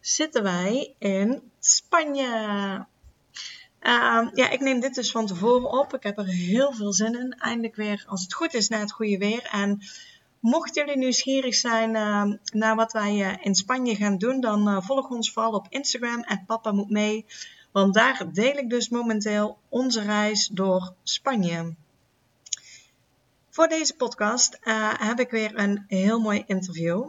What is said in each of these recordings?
zitten wij in Spanje. Uh, ja, ik neem dit dus van tevoren op. Ik heb er heel veel zin in. Eindelijk weer, als het goed is, naar het goede weer. En mochten jullie nieuwsgierig zijn uh, naar wat wij uh, in Spanje gaan doen, dan uh, volg ons vooral op Instagram en Papa Moet Mee. Want daar deel ik dus momenteel onze reis door Spanje. Voor deze podcast heb ik weer een heel mooi interview.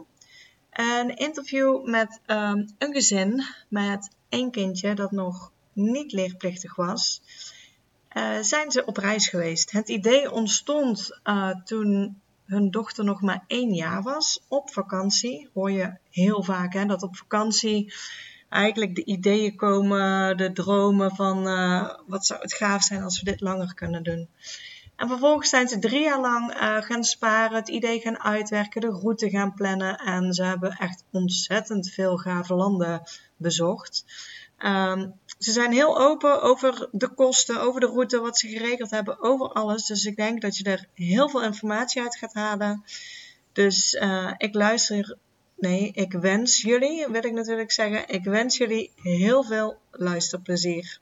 Een interview met um, een gezin met één kindje dat nog niet leerplichtig was. Uh, zijn ze op reis geweest. Het idee ontstond uh, toen hun dochter nog maar één jaar was op vakantie. Hoor je heel vaak hè, dat op vakantie eigenlijk de ideeën komen, de dromen van uh, wat zou het gaaf zijn als we dit langer kunnen doen. En vervolgens zijn ze drie jaar lang uh, gaan sparen, het idee gaan uitwerken, de route gaan plannen. En ze hebben echt ontzettend veel gave landen bezocht. Um, ze zijn heel open over de kosten, over de route, wat ze geregeld hebben, over alles. Dus ik denk dat je er heel veel informatie uit gaat halen. Dus uh, ik luister, nee, ik wens jullie, wil ik natuurlijk zeggen, ik wens jullie heel veel luisterplezier.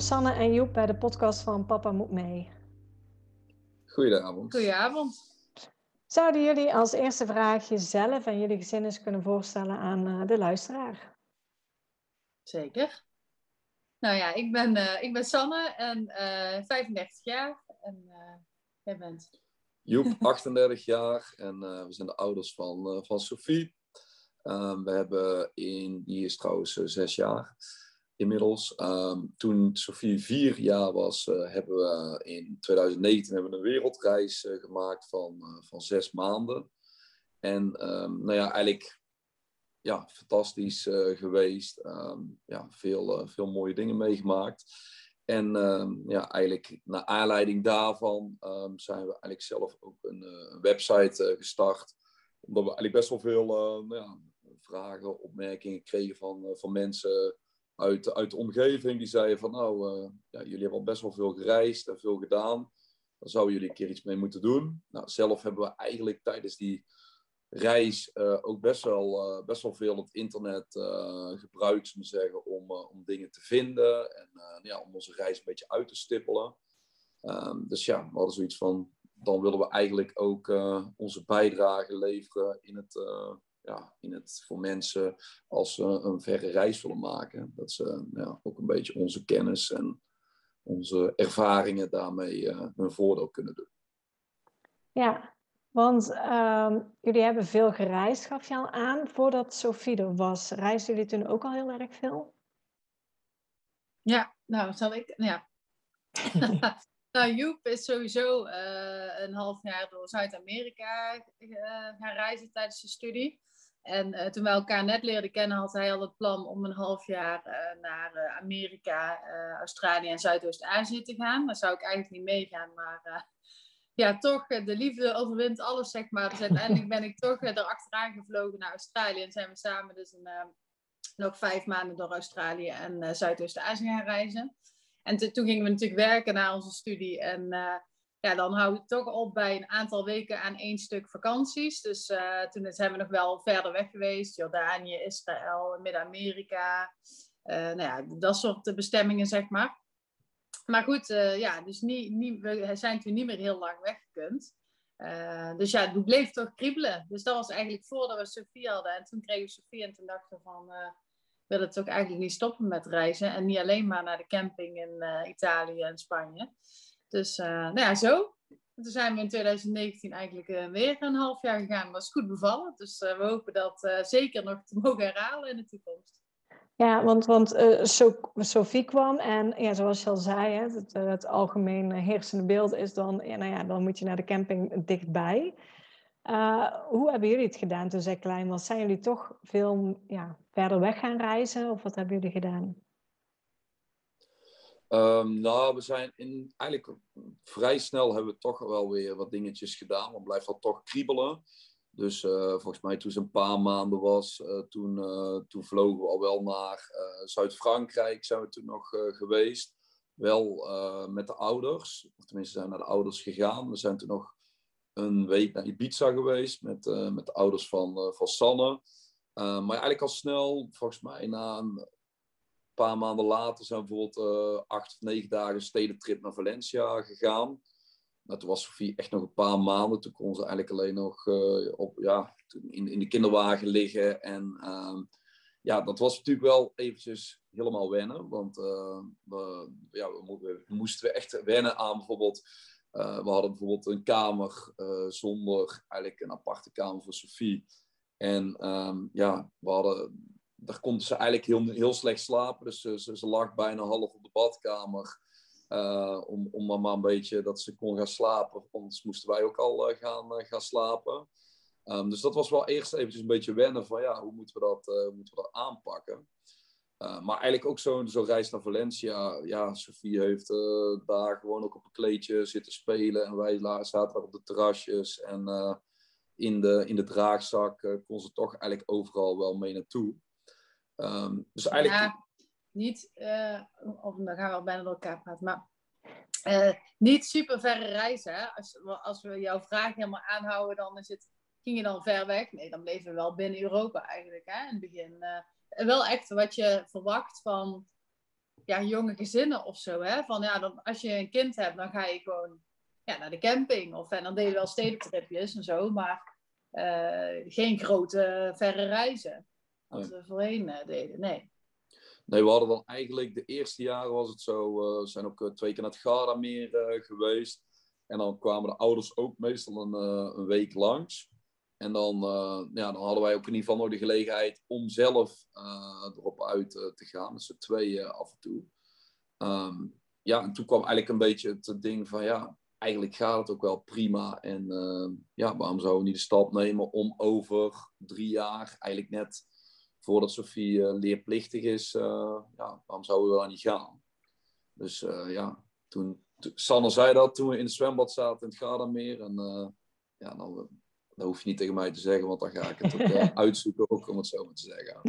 Welkom Sanne en Joep bij de podcast van Papa Moet Mee. Goedenavond. Goedenavond. Zouden jullie als eerste vraag jezelf en jullie gezin eens kunnen voorstellen aan uh, de luisteraar? Zeker. Nou ja, ik ben, uh, ik ben Sanne en uh, 35 jaar. En jij bent? Joep, 38 jaar. En we zijn de ouders van, van Sophie. we hebben in, die is trouwens zes jaar inmiddels. Um, toen Sophie vier jaar was, uh, hebben we in 2019 hebben we een wereldreis uh, gemaakt van, uh, van zes maanden. En um, nou ja, eigenlijk ja, fantastisch geweest. Um, ja, veel, veel mooie dingen meegemaakt. En ja, eigenlijk naar aanleiding daarvan zijn we eigenlijk zelf ook een, een website gestart. Omdat we eigenlijk best wel veel nou ja, vragen, opmerkingen kregen van, van mensen uit, uit de omgeving die zeiden van nou, uh, ja, jullie hebben al best wel veel gereisd en veel gedaan. Dan zouden jullie een keer iets mee moeten doen. Nou, zelf hebben we eigenlijk tijdens die reis uh, ook best wel, uh, best wel veel het internet gebruikt, zullen zeggen, om, om dingen te vinden en ja, om onze reis een beetje uit te stippelen. Um, dus ja, we hadden zoiets van, dan willen we eigenlijk ook onze bijdrage leveren in het ja, in het voor mensen als ze een verre reis willen maken. Dat ze ja, ook een beetje onze kennis en onze ervaringen daarmee uh, hun voordeel kunnen doen. Ja, want uh, jullie hebben veel gereisd, gaf je al aan. Voordat Sophie er was, reisden jullie toen ook al heel erg veel? Ja, nou, zal ik... Ja. nou, Joep is sowieso uh, een half jaar door Zuid-Amerika uh, gaan reizen tijdens de studie. En uh, toen we elkaar net leerden kennen, had hij al het plan om een half jaar uh, naar uh, Amerika, Australië en Zuidoost-Azië te gaan. Daar zou ik eigenlijk niet meegaan, maar ja, toch, de liefde overwint alles, zeg maar. Dus uiteindelijk ben ik toch erachteraan gevlogen naar Australië en zijn we samen dus een, nog vijf maanden door Australië en Zuidoost-Azië gaan reizen. En toen gingen we natuurlijk werken na onze studie en ja, dan hou ik toch op bij een aantal weken aan één stuk vakanties. Dus uh, toen zijn we nog wel verder weg geweest. Jordanië, Israël, Midden-Amerika. Uh, nou ja, dat soort bestemmingen, zeg maar. Maar goed, uh, ja, dus niet, we zijn toen niet meer heel lang weggekund. dus ja, het bleef toch kriebelen. Dus dat was eigenlijk voordat we Sofie hadden. En toen kregen we Sofie en toen dachten we van... we willen toch eigenlijk niet stoppen met reizen. En niet alleen maar naar de camping in Italië en Spanje. Dus uh, nou ja, zo. toen zijn we in 2019 eigenlijk uh, weer een half jaar gegaan. Dat is goed bevallen. Dus uh, we hopen dat zeker nog te mogen herhalen in de toekomst. Ja, want, want Sophie kwam en ja, zoals je al zei, hè, het, het algemeen heersende beeld is dan, nou ja, dan moet je naar de camping dichtbij. hoe hebben jullie het gedaan toen zij klein was? Zijn jullie toch veel ja, verder weg gaan reizen of wat hebben jullie gedaan? Um, nou, we zijn in, eigenlijk vrij snel hebben we toch wel weer wat dingetjes gedaan. Maar blijft dat toch kriebelen. Dus uh, volgens mij toen ze een paar maanden was, uh, toen, uh, toen vlogen we al wel naar Zuid-Frankrijk. Zijn we toen nog geweest. Wel met de ouders. Of tenminste zijn naar de ouders gegaan. We zijn toen nog een week naar Ibiza geweest met, met de ouders van, van Sanne. maar eigenlijk al snel, volgens mij na een paar maanden later zijn we bijvoorbeeld uh, acht of negen dagen stedentrip naar Valencia gegaan. Nou, toen was Sofie echt nog een paar maanden. Toen kon ze eigenlijk alleen nog uh, op, ja, in, in de kinderwagen liggen. En uh, ja, dat was natuurlijk wel eventjes helemaal wennen. Want uh, we, ja, we, moesten we echt wennen aan bijvoorbeeld... we hadden bijvoorbeeld een kamer zonder eigenlijk een aparte kamer voor Sofie. En um, ja, we hadden daar kon ze eigenlijk heel, heel slecht slapen. Dus ze, ze, lag bijna half op de badkamer. Uh, om, om maar een beetje dat ze kon gaan slapen. Anders moesten wij ook al uh, gaan, uh, gaan slapen. Um, dus dat was wel eerst eventjes een beetje wennen van ja, hoe moeten we dat, moeten we dat aanpakken. maar eigenlijk ook zo'n zo reis naar Valencia. Ja, Sofie heeft daar gewoon ook op een kleedje zitten spelen. En wij zaten daar op de terrasjes. En in, de, in de draagzak kon ze toch eigenlijk overal wel mee naartoe. Um, dus eigenlijk... Ja, niet, uh, of dan gaan we al bijna door elkaar praten, maar uh, niet super verre reizen. Hè? Als, als we jouw vraag helemaal aanhouden, dan is het, ging je dan ver weg? Nee, dan bleven we wel binnen Europa eigenlijk hè, in het begin. Uh, wel echt wat je verwacht van ja, jonge gezinnen of zo. Hè? Van, ja, dan, als je een kind hebt, dan ga je gewoon ja, naar de camping. Of, en dan deed je wel stedentripjes en zo, maar geen grote verre reizen als we voorheen uh, deden. Nee. Nee, we hadden dan eigenlijk de eerste jaren was het zo, uh, we zijn ook uh, twee keer naar het Gardameer geweest. En dan kwamen de ouders ook meestal een, een week langs. En dan, ja, dan hadden wij ook in ieder geval nog de gelegenheid om zelf erop uit te gaan. Z'n tweeën af en toe. Um, ja, en toen kwam eigenlijk een beetje het ding van ja, eigenlijk gaat het ook wel prima. En ja, waarom zouden we niet de stap nemen om over drie jaar eigenlijk net voordat Sofie uh, leerplichtig is, uh, ja, waarom zouden we dan niet gaan? Dus uh, ja, toen, Sanne zei dat toen we in het zwembad zaten in het Gardameer. En ja, dan, dan hoef je niet tegen mij te zeggen, want dan ga ik het ook uitzoeken, ook om het zo maar te zeggen.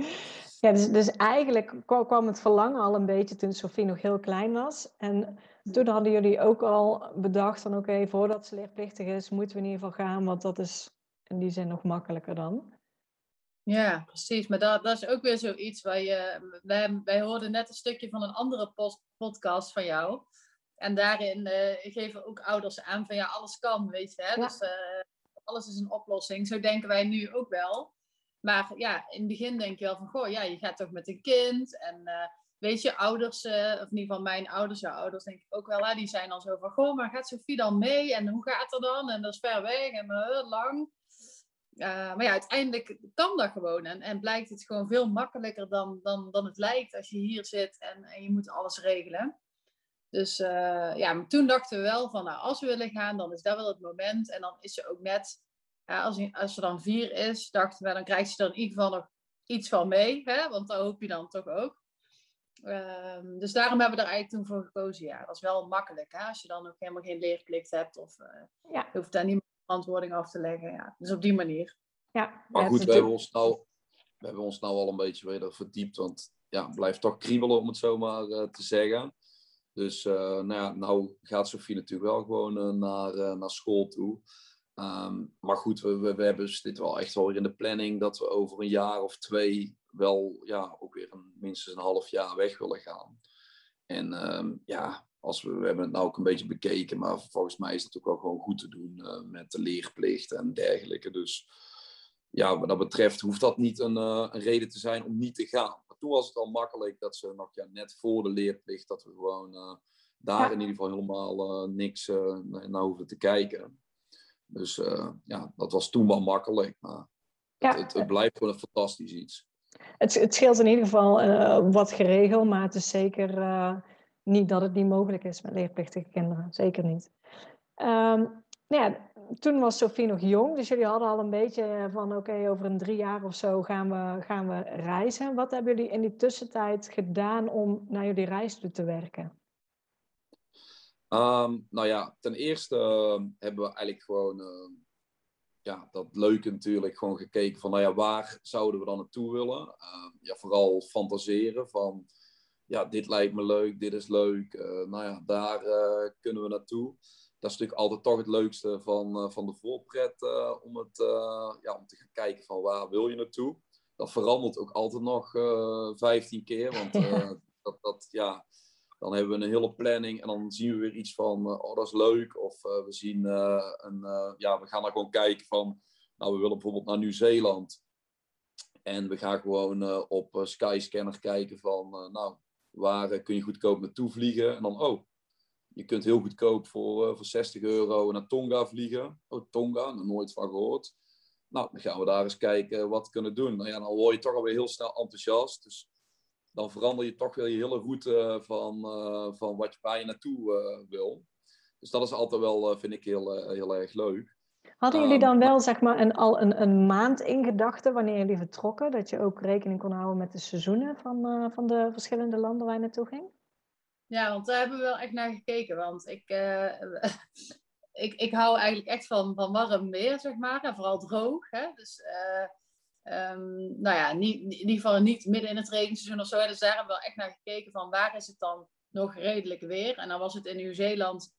Ja, dus, dus eigenlijk kwam het verlangen al een beetje toen Sofie nog heel klein was. En toen hadden jullie ook al bedacht van oké, voordat ze leerplichtig is, moeten we in ieder geval gaan, want dat is in die zin nog makkelijker dan. Ja, precies. Maar dat, dat is ook weer zoiets waar je. Wij, wij hoorden net een stukje van een andere post, podcast van jou. En daarin uh, geven ook ouders aan van ja, alles kan, weet je. Hè? Dus uh, alles is een oplossing. Zo denken wij nu ook wel. Maar ja, in het begin denk je wel van, goh, ja, je gaat toch met een kind. En uh, weet je, ouders, of in ieder geval mijn ouders, jouw ouders denk ik ook wel, hè, die zijn dan zo van, goh, maar gaat Sofie dan mee? En hoe gaat het dan? En dat is ver weg en lang. Uh, maar ja, uiteindelijk kan dat gewoon. En, en blijkt het gewoon veel makkelijker dan, dan, dan het lijkt als je hier zit en, en je moet alles regelen. Dus uh, ja, toen dachten we wel van, nou, als we willen gaan, dan is dat wel het moment. En dan is ze ook net, ja, als, als ze dan vier is, dachten we, dan krijgt ze er in ieder geval nog iets van mee. Hè? Want dat hoop je dan toch ook. Uh, dus daarom hebben we er eigenlijk toen voor gekozen. Ja, dat is wel makkelijk. Hè? Als je dan ook helemaal geen leerplicht hebt of uh, ja. je hoeft daar niet verantwoording af te leggen. Ja. Dus op die manier. Ja, maar goed, we hebben, ons nou, we hebben ons nou al een beetje weer verdiept. Want ja, het blijft toch kriebelen om het zo maar uh, te zeggen. Dus uh, nou, ja, nou gaat Sofie natuurlijk wel gewoon uh, naar, naar school toe. Um, maar goed, we, we, we, hebben dit wel echt wel weer in de planning dat we over een jaar of twee wel ja, ook weer een, minstens een half jaar weg willen gaan. En um, ja, als we, we hebben het nou ook een beetje bekeken, maar volgens mij is het ook wel gewoon goed te doen uh, met de leerplicht en dergelijke. Dus ja, wat dat betreft hoeft dat niet een, uh, een, reden te zijn om niet te gaan. Maar toen was het al makkelijk dat ze nog ja, net voor de leerplicht, dat we gewoon uh, daar in ieder geval helemaal niks naar hoeven te kijken. Dus ja, dat was toen wel makkelijk. Maar ja. het, het, blijft gewoon een fantastisch iets. Het, het scheelt in ieder geval wat geregeld, maar het is zeker niet dat het niet mogelijk is met leerplichtige kinderen. Zeker niet. Um, nou ja, toen was Sophie nog jong, dus jullie hadden al een beetje van oké, over een drie jaar of zo gaan we, gaan we reizen. Wat hebben jullie in die tussentijd gedaan om naar jullie reis toe te werken? Um, nou ja, ten eerste uh, hebben we eigenlijk gewoon ja, dat leuke natuurlijk gewoon gekeken van nou ja, waar zouden we dan naartoe willen? Ja, vooral fantaseren van ja, dit lijkt me leuk, dit is leuk, uh, nou ja, daar kunnen we naartoe dat is natuurlijk altijd toch het leukste van, uh, van de voorpret om, het, ja, om te gaan kijken van waar wil je naartoe. Dat verandert ook altijd nog 15 keer, want dat, dat, ja, dan hebben we een hele planning en dan zien we weer iets van, oh dat is leuk. Of we zien een, ja, we gaan dan gewoon kijken van, nou we willen bijvoorbeeld naar Nieuw-Zeeland. En we gaan gewoon op Skyscanner kijken van, nou waar kun je goedkoop naartoe vliegen. En dan, oh, je kunt heel goedkoop voor, uh, voor 60 euro naar Tonga vliegen. Oh, Tonga, nog nooit van gehoord. Nou, dan gaan we daar eens kijken wat we kunnen doen. Nou ja, dan word je toch alweer heel snel enthousiast. Dus dan verander je toch weer je hele route van, uh, van wat je, waar je naartoe wil. Dus dat is altijd wel, vind ik, heel, heel erg leuk. Hadden jullie dan wel zeg maar een, al een, een maand in gedachten wanneer jullie vertrokken? Dat je ook rekening kon houden met de seizoenen van, van de verschillende landen waar je naartoe ging? Ja, want daar hebben we wel echt naar gekeken. Want ik, uh, ik, ik hou eigenlijk echt van, van warm weer, zeg maar. En vooral droog. Hè? Dus, uh, um, nou ja, niet, in ieder geval niet midden in het regenseizoen of zo. Dus daar hebben we wel echt naar gekeken van waar is het dan nog redelijk weer. En dan was het in Nieuw-Zeeland,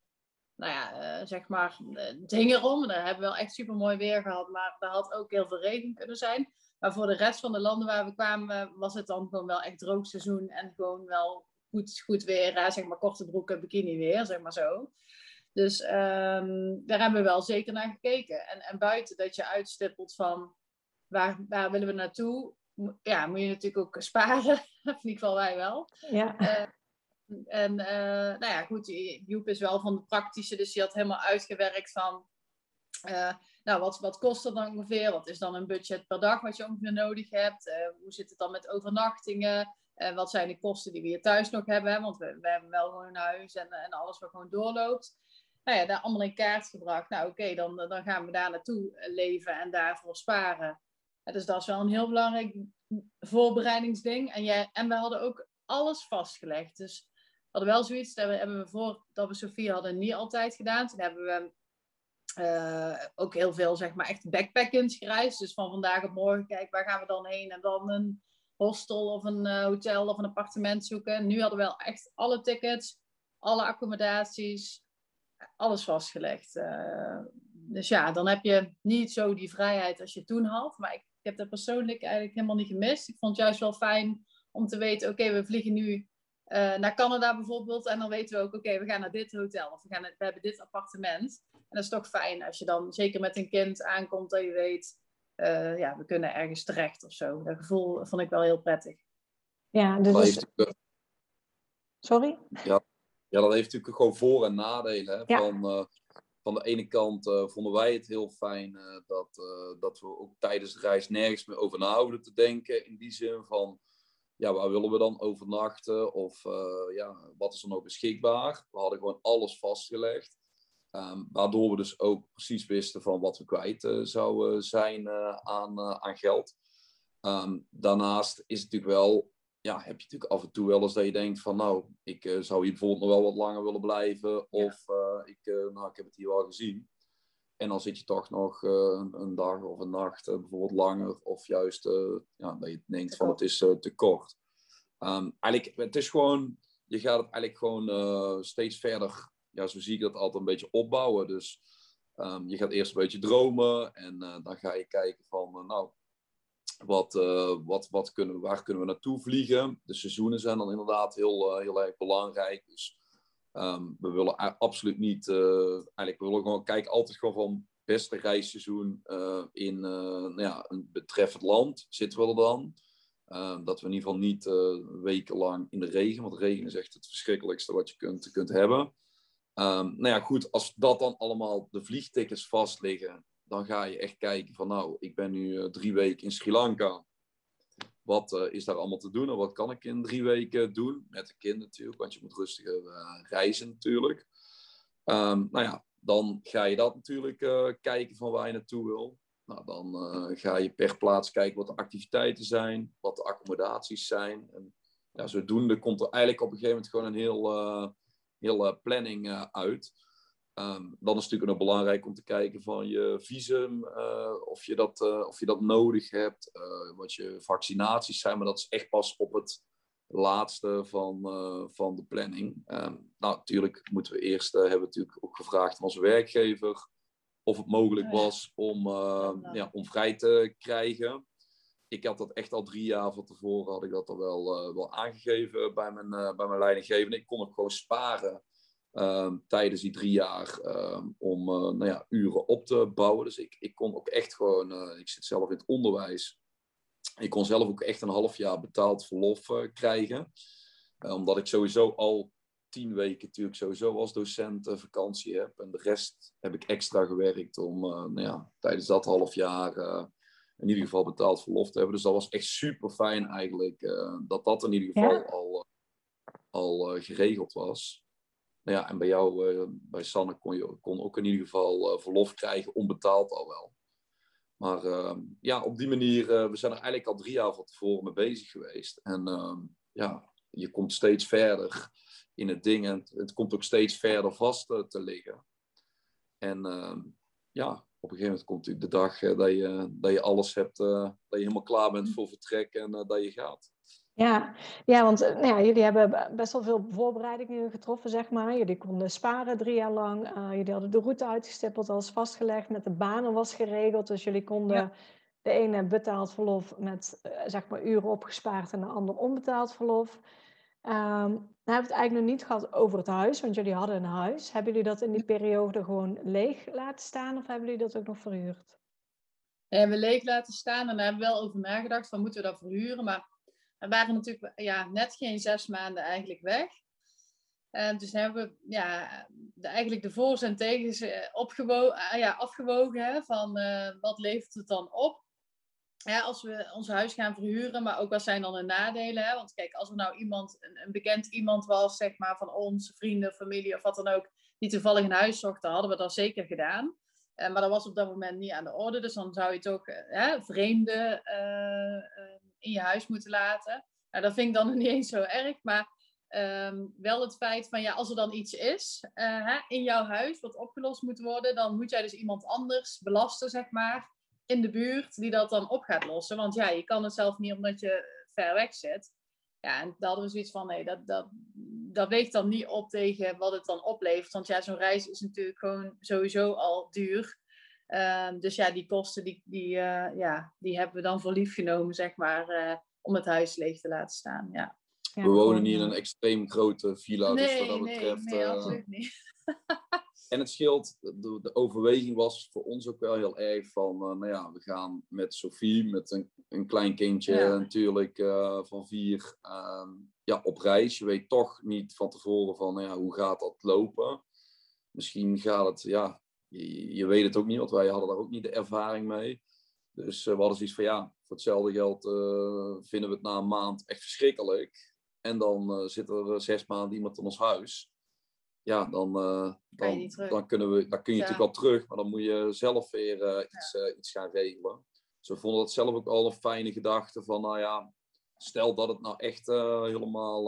nou ja, uh, zeg maar, het hing erom. Daar hebben we wel echt super mooi weer gehad. Maar daar had ook heel veel regen kunnen zijn. Maar voor de rest van de landen waar we kwamen, was het dan gewoon wel echt droog seizoen. En gewoon wel goed, goed weer, zeg maar korte broeken, bikini weer, zeg maar zo. Dus um, daar hebben we wel zeker naar gekeken. En, en buiten dat je uitstippelt van waar, waar willen we naartoe, ja, moet je natuurlijk ook sparen. in ieder geval wij wel. Ja. En uh, nou ja, goed, Joep is wel van de praktische, dus die had helemaal uitgewerkt van, uh, nou, wat, wat kost dat dan ongeveer? Wat is dan een budget per dag wat je ongeveer nodig hebt? hoe zit het dan met overnachtingen? En wat zijn de kosten die we hier thuis nog hebben? Want we, hebben wel gewoon een huis en, en alles wat gewoon doorloopt. Nou ja, daar allemaal in kaart gebracht. Nou oké, dan, dan gaan we daar naartoe eh, leven en daarvoor sparen. dus dat is wel een heel belangrijk voorbereidingsding. En, jij, en we hadden ook alles vastgelegd. Dus hadden wel zoiets, dat hebben we voor dat we Sofie hadden niet altijd gedaan. Toen hebben we uh, ook heel veel, zeg maar, echt backpackend gereisd. Dus van vandaag op morgen, kijk, waar gaan we dan heen? En dan een hostel of een uh, hotel of een appartement zoeken. Nu hadden we wel echt alle tickets, alle accommodaties, alles vastgelegd. Uh, dus ja, dan heb je niet zo die vrijheid als je toen had. Maar ik, ik, heb dat persoonlijk eigenlijk helemaal niet gemist. Ik vond het juist wel fijn om te weten, oké, we vliegen nu uh, naar Canada bijvoorbeeld. En dan weten we ook, oké, we gaan naar dit hotel of we, gaan, we hebben dit appartement. En dat is toch fijn als je dan zeker met een kind aankomt dat je weet uh, ja, we kunnen ergens terecht of zo. Dat gevoel vond ik wel heel prettig. Ja, dus... Sorry? Ja, ja, dat heeft natuurlijk gewoon voor- en nadelen. Hè? Van, uh, van de ene kant uh, vonden wij het heel fijn dat, dat we ook tijdens de reis nergens meer over na houden te denken. In die zin van, ja, waar willen we dan overnachten? Of ja, wat is er nog beschikbaar? We hadden gewoon alles vastgelegd. Um, waardoor we dus ook precies wisten van wat we kwijt uh, zouden zijn uh, aan, aan geld. Um, daarnaast is het natuurlijk wel, ja, heb je natuurlijk af en toe wel eens dat je denkt van nou, ik zou hier bijvoorbeeld nog wel wat langer willen blijven. Of ik, nou, ik heb het hier al gezien. En dan zit je toch nog een, een, dag of een nacht bijvoorbeeld langer. Of juist ja, dat je denkt van het is te kort. Um, eigenlijk, het is gewoon, je gaat het eigenlijk gewoon steeds verder ja, zo zie ik dat altijd een beetje opbouwen. Dus um, je gaat eerst een beetje dromen en dan ga je kijken van, nou, wat, uh, wat, wat kunnen, waar kunnen we naartoe vliegen? De seizoenen zijn dan inderdaad heel, heel erg belangrijk. Dus um, we willen absoluut niet, eigenlijk we willen gewoon kijken altijd gewoon van beste reisseizoen in nou ja, een betreffend land zitten we er dan. Ehm, dat we in ieder geval niet wekenlang in de regen, want regen is echt het verschrikkelijkste wat je kunt, kunt hebben. Um, nou ja, goed, als dat dan allemaal de vliegtickets vast liggen, dan ga je echt kijken van nou, ik ben nu drie weken in Sri Lanka. Wat uh, is daar allemaal te doen en wat kan ik in drie weken doen? Met een kind natuurlijk, want je moet rustiger reizen natuurlijk. Um, nou ja, dan ga je dat natuurlijk kijken van waar je naartoe wil. Nou, dan ga je per plaats kijken wat de activiteiten zijn, wat de accommodaties zijn. En ja, zodoende komt er eigenlijk op een gegeven moment gewoon een heel, heel planning uit. Um, dan is het natuurlijk nog belangrijk om te kijken van je visum, of, je dat, of je dat nodig hebt, wat je vaccinaties zijn. Maar dat is echt pas op het laatste van, van de planning. Um, nou, natuurlijk moeten we eerst, hebben we natuurlijk ook gevraagd aan onze werkgever of het mogelijk oh was om, uh, ja, om vrij te krijgen. Ik had dat echt al drie jaar van tevoren had ik dat al wel, wel aangegeven bij mijn, bij mijn leidinggevende. Ik kon ook gewoon sparen ehm, tijdens die drie jaar ehm, om nou ja, uren op te bouwen. Dus ik, ik kon ook echt gewoon, ik zit zelf in het onderwijs. Ik kon zelf ook echt een half jaar betaald verlof krijgen. omdat ik sowieso al tien weken natuurlijk sowieso als docent vakantie heb. En de rest heb ik extra gewerkt om nou ja, tijdens dat half jaar in ieder geval betaald verlof te hebben. Dus dat was echt super fijn eigenlijk dat dat in ieder geval ja? al, al geregeld was. Nou ja, en bij jou, bij Sanne, kon je kon ook in ieder geval verlof krijgen, onbetaald al wel. Maar ehm, ja, op die manier, we zijn er eigenlijk al drie jaar van tevoren mee bezig geweest. En ehm, ja, je komt steeds verder in het ding. En het, komt ook steeds verder vast te liggen. En uh, ja, op een gegeven moment komt natuurlijk de dag dat, je, dat je alles hebt, dat je helemaal klaar bent voor vertrek en dat je gaat. Ja, ja want nou ja, jullie hebben best wel veel voorbereidingen getroffen, zeg maar. Jullie konden sparen drie jaar lang. jullie hadden de route uitgestippeld, als vastgelegd, met de banen was geregeld. Dus jullie konden ja. de ene betaald verlof met zeg maar uren opgespaard en de ander onbetaald verlof. Um, dan hebben we het eigenlijk nog niet gehad over het huis, want jullie hadden een huis. Hebben jullie dat in die periode gewoon leeg laten staan of hebben jullie dat ook nog verhuurd? We hebben leeg laten staan en daar hebben we wel over nagedacht van moeten we dat verhuren. Maar we waren natuurlijk ja, net geen zes maanden eigenlijk weg. En dus hebben we ja, de, eigenlijk de voor's en tegens eh, ah, ja, afgewogen van wat levert het dan op ja, als we ons huis gaan verhuren, maar ook wat zijn dan de nadelen? Hè? Want kijk, als er nou iemand, een, een, bekend iemand was, zeg maar van ons, vrienden, familie of wat dan ook, die toevallig een huis zocht, dan hadden we dat zeker gedaan. Maar dat was op dat moment niet aan de orde, dus dan zou je toch uh, vreemden uh, in je huis moeten laten. Nou, dat vind ik dan nog niet eens zo erg, maar um, wel het feit van ja, als er dan iets is hè, in jouw huis wat opgelost moet worden, dan moet jij dus iemand anders belasten, zeg maar in de buurt die dat dan op gaat lossen. Want ja, je kan het zelf niet omdat je ver weg zit. Ja, en daar hadden we zoiets van, nee, dat, dat, dat weegt dan niet op tegen wat het dan oplevert. Want ja, zo'n reis is natuurlijk gewoon sowieso al duur. Uh, dus ja, die kosten, die, die, uh, ja, die hebben we dan voor lief genomen, zeg maar, uh, om het huis leeg te laten staan. Ja. we wonen niet in een extreem grote villa, nee, dus wat dat nee, betreft... Nee, absoluut niet. En het scheelt, de, de, overweging was voor ons ook wel heel erg van, uh, nou ja, we gaan met Sophie, met een, een klein kindje ja. natuurlijk uh, van vier, uh, ja, op reis. Je weet toch niet van tevoren van, nou ja, hoe gaat dat lopen? Misschien gaat het, ja, je, je, weet het ook niet, want wij hadden daar ook niet de ervaring mee. Dus uh, we hadden zoiets van, ja, voor hetzelfde geld vinden we het na een maand echt verschrikkelijk. En dan zit er zes maanden iemand in ons huis ja, dan, dan, dan, kunnen we, dan kun je ja. natuurlijk wel terug, maar dan moet je zelf weer iets, iets gaan regelen. Dus we vonden dat zelf ook al een fijne gedachte van, nou ja, stel dat het nou echt helemaal,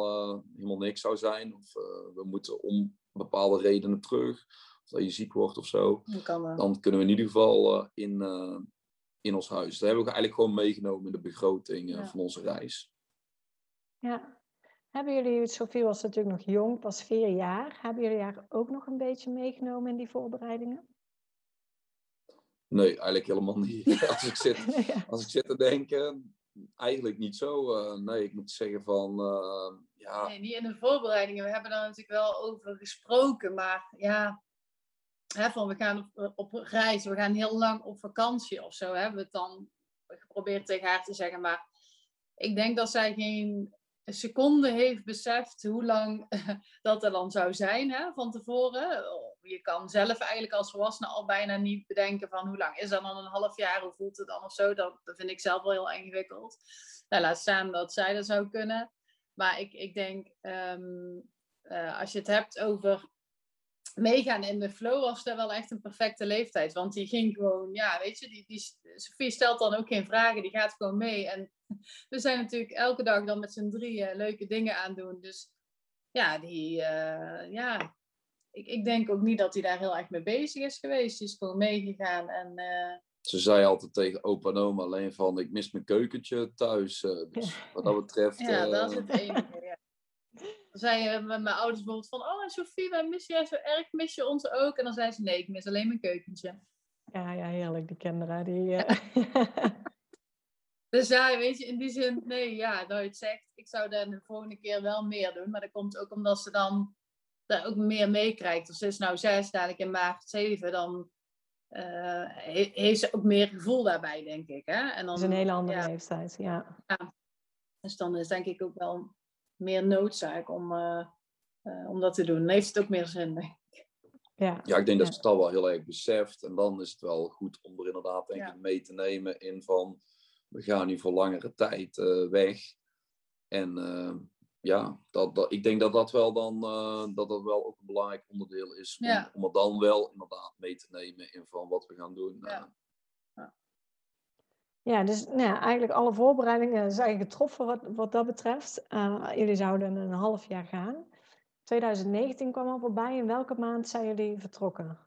helemaal niks zou zijn, of we moeten om bepaalde redenen terug, dat je ziek wordt of zo, kan, dan kunnen we in ieder geval in, in ons huis. Dat hebben we eigenlijk gewoon meegenomen in de begroting ja. van onze reis. Ja, hebben jullie, Sofie was natuurlijk nog jong, pas vier jaar. Hebben jullie haar ook nog een beetje meegenomen in die voorbereidingen? Nee, eigenlijk helemaal niet. Als ik zit, als ik zit te denken, eigenlijk niet zo. Uh, nee, ik moet zeggen van, uh, ja... Nee, niet in de voorbereidingen. We hebben daar natuurlijk wel over gesproken, maar ja... Hè, van we gaan op, op reis, we gaan heel lang op vakantie of zo, hebben we het dan geprobeerd tegen haar te zeggen. Maar ik denk dat zij geen seconde heeft beseft hoe lang dat er dan zou zijn hè, van tevoren. Je kan zelf eigenlijk als volwassene al bijna niet bedenken van hoe lang is dat dan een half jaar, hoe voelt het dan of zo. Dat, vind ik zelf wel heel ingewikkeld. Nou, laat staan dat zij dat zou kunnen. Maar ik, ik denk, eh, als je het hebt over meegaan in de flow, was dat wel echt een perfecte leeftijd. Want die ging gewoon, ja, weet je, die, die, Sophie stelt dan ook geen vragen, die gaat gewoon mee. En we zijn natuurlijk elke dag dan met z'n drieën leuke dingen aan doen. Dus ja, die, uh, ja, ik, ik denk ook niet dat hij daar heel erg mee bezig is geweest. Die is gewoon meegegaan en... Uh, ze zei altijd tegen opa en oma alleen van, ik mis mijn keukentje thuis. Uh, dus wat dat betreft... Ja, dat is het enige, ja. Dan zei je met mijn ouders bijvoorbeeld van, oh Sophie, wij missen jij zo erg, mis je ons ook? En dan zei ze, nee, ik mis alleen mijn keukentje. Ja, ja, heerlijk, die kinderen. Die, Dus ja, weet je, in die zin, nee, ja, dat je het zegt, ik zou dan de volgende keer wel meer doen. Maar dat komt ook omdat ze dan daar ook meer meekrijgt. Als ze is nou zes, dadelijk in maart zeven, dan uh, heeft ze ook meer gevoel daarbij, denk ik. Hè? En dan, dat is een hele andere leeftijd, ja. ja. Dus dan is denk ik ook wel meer noodzaak om, uh, uh, om dat te doen. Dan heeft het ook meer zin, denk ik. Ja, ja ik denk dat ze het al wel heel erg beseft. En dan is het wel goed om er inderdaad denk ik mee te nemen in van we gaan nu voor langere tijd uh, weg. En uh, ja, dat, dat, ik denk dat dat wel dan uh, dat dat wel ook een belangrijk onderdeel is. Om, ja. om er dan wel inderdaad mee te nemen in van wat we gaan doen. Ja, ja dus nou ja, eigenlijk alle voorbereidingen zijn getroffen wat, wat dat betreft. jullie zouden een half jaar gaan. 2019 kwam al voorbij. In welke maand zijn jullie vertrokken?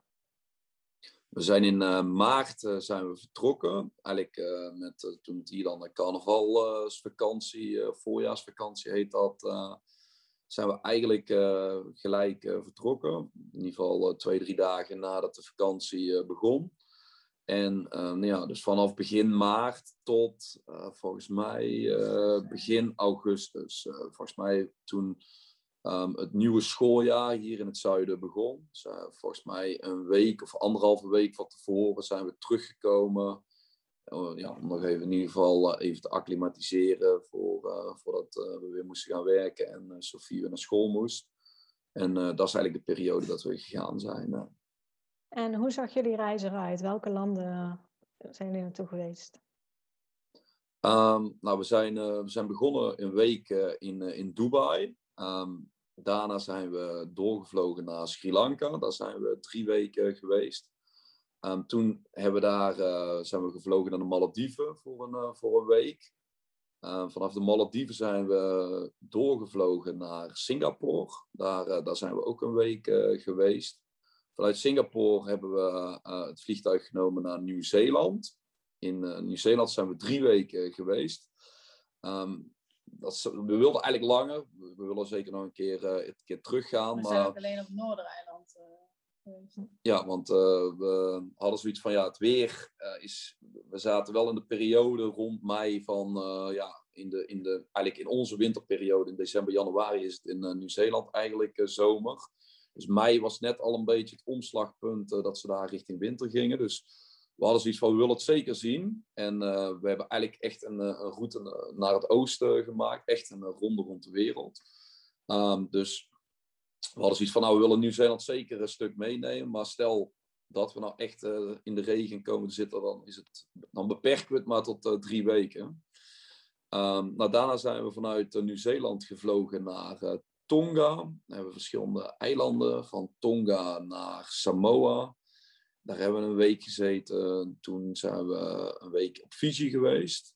We zijn in uh, maart uh, zijn we vertrokken. Eigenlijk met, toen het hier dan de carnavalsvakantie, voorjaarsvakantie heet dat, zijn we eigenlijk gelijk vertrokken. In ieder geval twee, drie dagen nadat de vakantie begon. En nou ja, dus vanaf begin maart tot volgens mij begin augustus. volgens mij toen um, het nieuwe schooljaar hier in het zuiden begon. Dus, volgens mij een week of anderhalve week van tevoren zijn we teruggekomen. Ja, om nog even in ieder geval even te acclimatiseren voor, voordat we weer moesten gaan werken en Sofie weer naar school moest. En dat is eigenlijk de periode dat we gegaan zijn. En hoe zag jullie reis eruit? Welke landen zijn jullie naartoe geweest? Um, nou, we zijn, we zijn begonnen een week in, in Dubai. Um, Daarna zijn we doorgevlogen naar Sri Lanka. Daar zijn we drie weken geweest. Um, toen hebben we daar, zijn we gevlogen naar de Malediven voor een, voor een week. Vanaf de Malediven zijn we doorgevlogen naar Singapore. Daar, daar zijn we ook een week geweest. Vanuit Singapore hebben we het vliegtuig genomen naar Nieuw-Zeeland. In Nieuw-Zeeland zijn we drie weken geweest. Um, dat, we wilden eigenlijk langer. We willen zeker nog een keer, uh, een keer teruggaan. We maar... zijn alleen op het Noordereiland uh, Ja, want uh, we hadden zoiets van, ja, het weer is... We zaten wel in de periode rond mei van, ja, in, de, in, de, eigenlijk in onze winterperiode, in december, januari is het in Nieuw-Zeeland eigenlijk zomer. Dus mei was net al een beetje het omslagpunt dat ze daar richting winter gingen. Dus we hadden zoiets van, we willen het zeker zien. En uh, we hebben eigenlijk echt een, eh, een, route naar het oosten gemaakt. Echt een ronde rond de wereld. Um, dus we hadden zoiets van, nou, we willen Nieuw-Zeeland zeker een stuk meenemen. Maar stel dat we nou echt in de regen komen te zitten, dan, is het, dan beperken we het maar tot drie weken. Um, nou, daarna zijn we vanuit Nieuw-Zeeland gevlogen naar Tonga. Dan hebben we verschillende eilanden, van Tonga naar Samoa. Daar hebben we een week gezeten. Toen zijn we een week op Fiji geweest.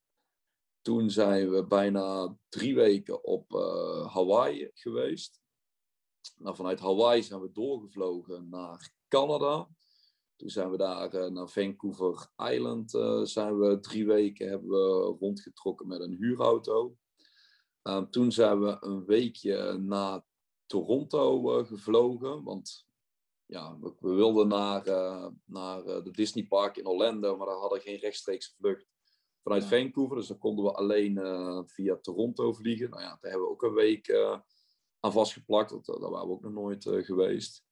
Toen zijn we bijna drie weken op uh, Hawaii geweest. Nou, vanuit Hawaii zijn we doorgevlogen naar Canada. Toen zijn we daar uh, naar Vancouver Island. Uh, zijn we drie weken hebben we rondgetrokken met een huurauto. Ehm, toen zijn we een weekje naar Toronto gevlogen. Want ja, we, we wilden naar, uh, naar uh, de Disney Park in Orlando, maar daar hadden we geen rechtstreekse vlucht vanuit Vancouver. Dus dan konden we alleen uh, via Toronto vliegen. Nou ja, daar hebben we ook een week aan vastgeplakt. Dat, daar waren we ook nog nooit geweest.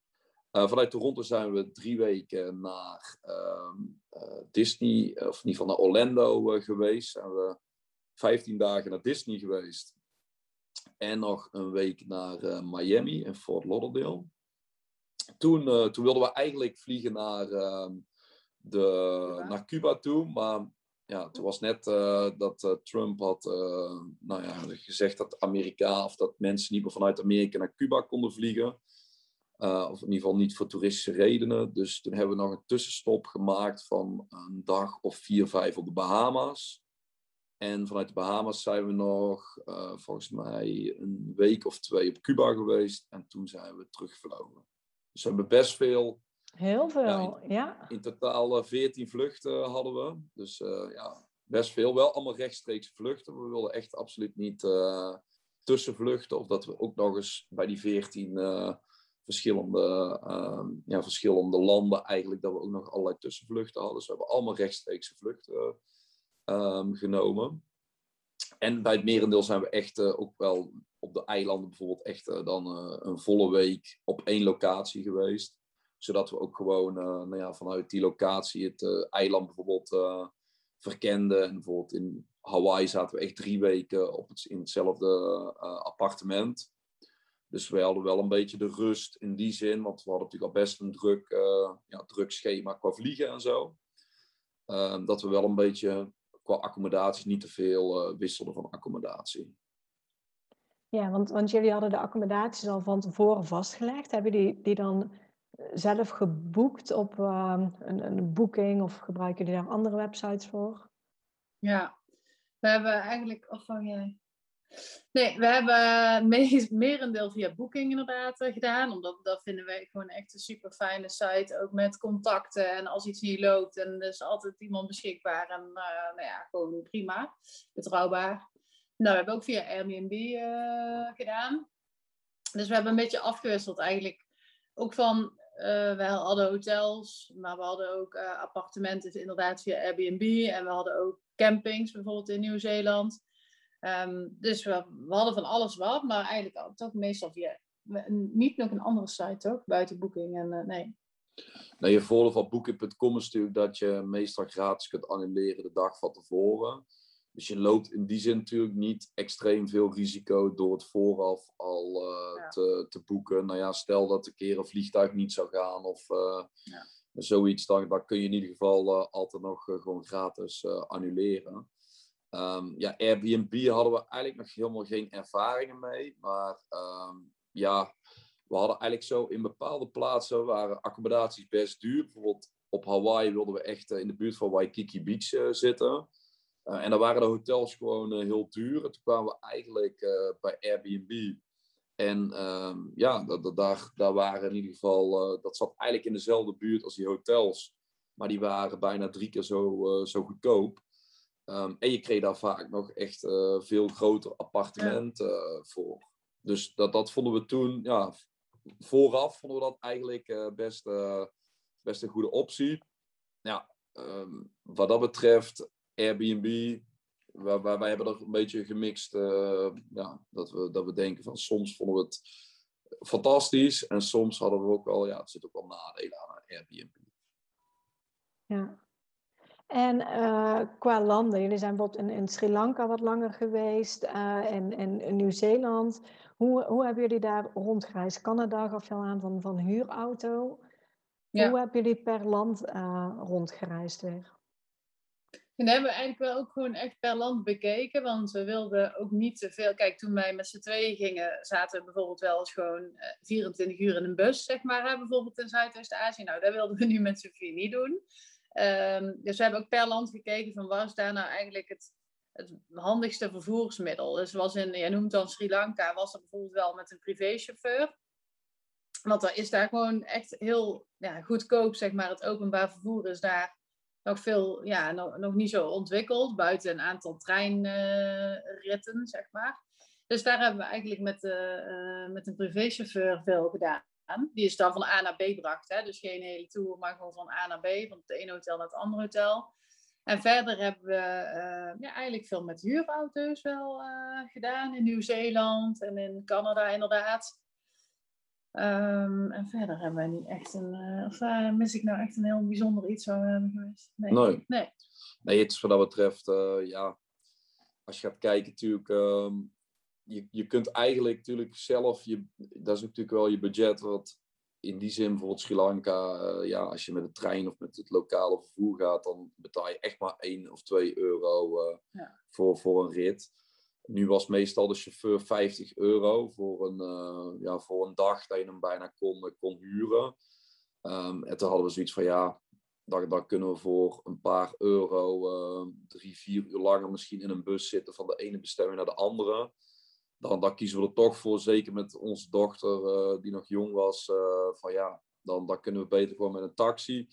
vanuit Toronto zijn we drie weken naar ehm, Disney, of in ieder geval naar Orlando geweest. Zijn we 15 dagen naar Disney geweest. En nog een week naar uh, Miami en Fort Lauderdale. Toen, uh, toen wilden we eigenlijk vliegen naar, uh, de, Cuba. naar Cuba toe. Maar ja, toen was net uh, dat Trump had nou ja, gezegd dat Amerika of dat mensen niet meer vanuit Amerika naar Cuba konden vliegen. of in ieder geval niet voor toeristische redenen. Dus toen hebben we nog een tussenstop gemaakt van een dag of vier, vijf op de Bahama's. En vanuit de Bahamas zijn we nog, uh, volgens mij, een week of twee op Cuba geweest. En toen zijn we teruggevlogen. Dus we hebben best veel. Heel veel, ja. In, ja. in totaal 14 vluchten hadden we. Dus uh, ja, best veel. Wel allemaal rechtstreeks vluchten. We wilden echt absoluut niet uh, tussenvluchten. Of dat we ook nog eens bij die 14 verschillende, ja, verschillende landen eigenlijk, dat we ook nog allerlei tussenvluchten hadden. Dus we hebben allemaal rechtstreekse vluchten um, genomen. En bij het merendeel zijn we echt uh, ook wel op de eilanden bijvoorbeeld echt uh, dan uh, een volle week op één locatie geweest. Zodat we ook gewoon nou ja, vanuit die locatie het eiland bijvoorbeeld verkenden. En bijvoorbeeld in Hawaii zaten we echt drie weken op het, in hetzelfde appartement. Dus we hadden wel een beetje de rust in die zin, want we hadden natuurlijk al best een druk, ja, druk schema qua vliegen en zo. Ehm, dat we wel een beetje qua accommodatie niet te veel uh, wisselden van accommodatie. Ja, want, want jullie hadden de accommodaties al van tevoren vastgelegd. Hebben die, die dan zelf geboekt op uh, een, een boeking of gebruiken jullie daar andere websites voor? Ja, we hebben eigenlijk, of van jij? Nee, we hebben meest, merendeel via Booking inderdaad uh, gedaan. Omdat dat vinden wij gewoon echt een super fijne site. Ook met contacten en als iets niet loopt. En er is altijd iemand beschikbaar. En uh, nou ja, gewoon prima. Betrouwbaar. Nou, we hebben ook via Airbnb uh, gedaan. Dus we hebben een beetje afgewisseld eigenlijk. Ook van, we hadden hotels, maar we hadden ook appartementen inderdaad via Airbnb. En we hadden ook campings, bijvoorbeeld in Nieuw-Zeeland. Um, dus we, we, hadden van alles wat, maar eigenlijk toch meestal via niet nog een andere site, toch? Buiten Booking en uh, nee. Nou, je voordeel van Booking.com is natuurlijk dat je meestal gratis kunt annuleren de dag van tevoren. Dus je loopt in die zin natuurlijk niet extreem veel risico door het vooraf al uh, ja. te, te, boeken. Nou ja, stel dat een keer een vliegtuig niet zou gaan of uh, ja. zoiets, dan, dan kun je in ieder geval altijd nog gewoon gratis annuleren. Um, ja, Airbnb hadden we eigenlijk nog helemaal geen ervaringen mee. Maar um, ja, we hadden eigenlijk zo in bepaalde plaatsen waren accommodaties best duur. Bijvoorbeeld op Hawaii wilden we echt uh, in de buurt van Waikiki Beach uh, zitten. Uh, en dan waren de hotels gewoon heel duur. En toen kwamen we eigenlijk bij Airbnb. En um, ja, daar, daar waren in ieder geval, dat zat eigenlijk in dezelfde buurt als die hotels. Maar die waren bijna drie keer zo, zo goedkoop. Um, en je kreeg daar vaak nog echt uh, veel groter appartement uh, voor. Dus dat, dat vonden we toen, ja, vooraf vonden we dat eigenlijk uh, best, best een goede optie. Ja, um, wat dat betreft, Airbnb, wij, wij, wij hebben er een beetje gemixt, ja, dat, we, dat we denken van soms vonden we het fantastisch en soms hadden we ook al, ja, het zit ook wel nadelen aan Airbnb. Ja, en uh, qua landen, jullie zijn bijvoorbeeld in, in, Sri Lanka wat langer geweest uh, en, in Nieuw-Zeeland. Hoe, hoe hebben jullie daar rondgereisd? Canada gaf je al aan van, van huurauto. Ja. Hoe hebben jullie per land uh, rondgereisd weer? En dat hebben we eigenlijk wel ook gewoon echt per land bekeken, want we wilden ook niet te veel. Kijk, toen wij met z'n tweeën gingen, zaten we bijvoorbeeld wel eens gewoon 24 uur in een bus, zeg maar, hè, bijvoorbeeld in Zuidoost-Azië. Nou, dat wilden we nu met Sofie niet doen. Um, dus we hebben ook per land gekeken van waar is daar nou eigenlijk het, het handigste vervoersmiddel. Dus was in, je noemt dan Sri Lanka, was dat bijvoorbeeld wel met een privéchauffeur. Want dat is daar gewoon echt heel ja, goedkoop, zeg maar. Het openbaar vervoer is daar nog veel, ja, nog, niet zo ontwikkeld. Buiten een aantal treinritten, zeg maar. Dus daar hebben we eigenlijk met, uh, uh, met een privéchauffeur veel gedaan. Die is dan van A naar B bracht. Hè? Dus geen hele tour, maar gewoon van A naar B. Van het ene hotel naar het andere hotel. En verder hebben we uh, ja, eigenlijk veel met huurauto's wel uh, gedaan. In Nieuw-Zeeland en in Canada inderdaad. Um, en verder hebben we niet echt een... Uh, of mis ik nou echt een heel bijzonder iets waar we hebben geweest? Nee. Nee. Nee, nee het is wat dat betreft, ja... als je gaat kijken, natuurlijk, ehm, je, je kunt eigenlijk natuurlijk zelf, je, dat is natuurlijk wel je budget, wat in die zin bijvoorbeeld Sri Lanka, uh, ja, als je met de trein of met het lokale vervoer gaat, dan betaal je echt maar 1 of 2 euro uh, ja. voor, voor een rit. Nu was meestal de chauffeur 50 euro voor een, uh, ja, voor een dag dat je hem bijna kon, kon huren. Um, en toen hadden we zoiets van ja, dan, dan kunnen we voor een paar euro drie, vier uur langer misschien in een bus zitten van de ene bestemming naar de andere dan, dan kiezen we er toch voor, zeker met onze dochter uh, die nog jong was, uh, van ja, dan, dan kunnen we beter gewoon met een taxi.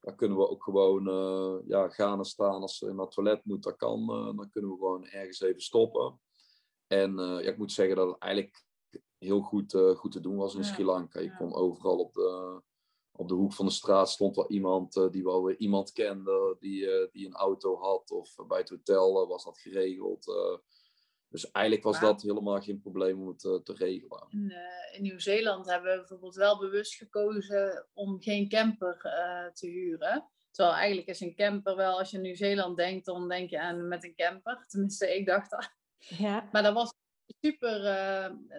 Dan kunnen we ook gewoon uh, ja, gaan en staan als ze naar het toilet moet, dat kan. dan kunnen we gewoon ergens even stoppen. En ja, ik moet zeggen dat het eigenlijk heel goed, goed te doen was in Sri Lanka. Je kon overal op de, op de hoek van de straat stond wel iemand die wel weer iemand kende, die, die een auto had. Of bij het hotel was dat geregeld. Dus eigenlijk was dat helemaal geen probleem om het uh, te regelen. In, uh, in Nieuw-Zeeland hebben we bijvoorbeeld wel bewust gekozen om geen camper uh, te huren. Terwijl eigenlijk is een camper wel, als je in Nieuw-Zeeland denkt, dan denk je aan met een camper. Tenminste, ik dacht dat. Ja. Maar dat was super,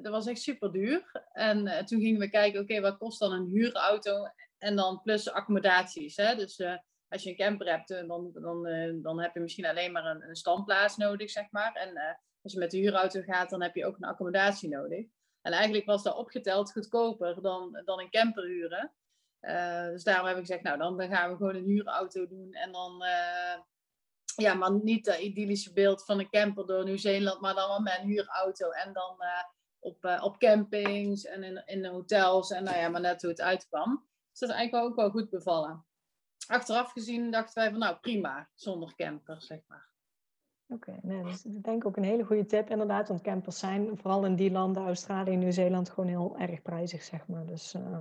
dat was echt super duur. En toen gingen we kijken, oké, okay, wat kost dan een huurauto? En dan plus accommodaties. Hè? Dus als je een camper hebt, dan, dan, dan heb je misschien alleen maar een, een standplaats nodig, zeg maar. En als je met de huurauto gaat, dan heb je ook een accommodatie nodig. En eigenlijk was dat opgeteld goedkoper dan, dan een camper huren. Uh, dus daarom heb ik gezegd, nou dan, gaan we gewoon een huurauto doen. En dan, uh, ja, maar niet dat idyllische beeld van een camper door Nieuw-Zeeland, maar dan wel met een huurauto. En dan uh, op, op campings en in, in hotels. En nou ja, maar net hoe het uitkwam. Dus dat is eigenlijk ook wel goed bevallen. Achteraf gezien dachten wij van, nou prima, zonder camper, zeg maar. Oké, nee, dus ik denk ook een hele goede tip inderdaad, want campers zijn vooral in die landen, Australië en Nieuw-Zeeland, gewoon heel erg prijzig, zeg maar. Dus uh,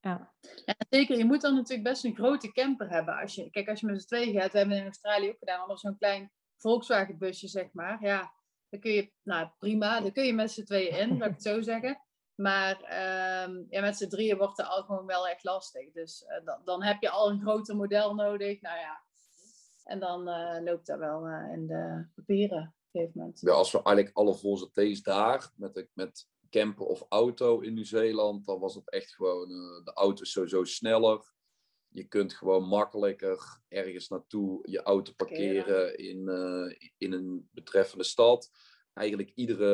ja. ja. Zeker, je moet dan natuurlijk best een grote camper hebben. Als je, kijk, als je met z'n tweeën gaat, we hebben in Australië ook gedaan, hadden zo'n klein Volkswagen busje, zeg maar. Ja, dan kun je, nou prima, dan kun je met z'n tweeën in, laat ik het zo zeggen. Maar um, ja, met z'n drieën wordt het al gewoon wel echt lastig. Dus uh, dan, dan heb je al een groter model nodig. Nou ja, en dan uh, loopt dat wel uh, in de papieren op een gegeven moment. Ja, als we eigenlijk alle T's daar met, met camper of auto in Nieuw-Zeeland, dan was het echt gewoon, uh, de auto is sowieso sneller. Je kunt gewoon makkelijker ergens naartoe je auto parkeren in, in een betreffende stad. Eigenlijk iedere,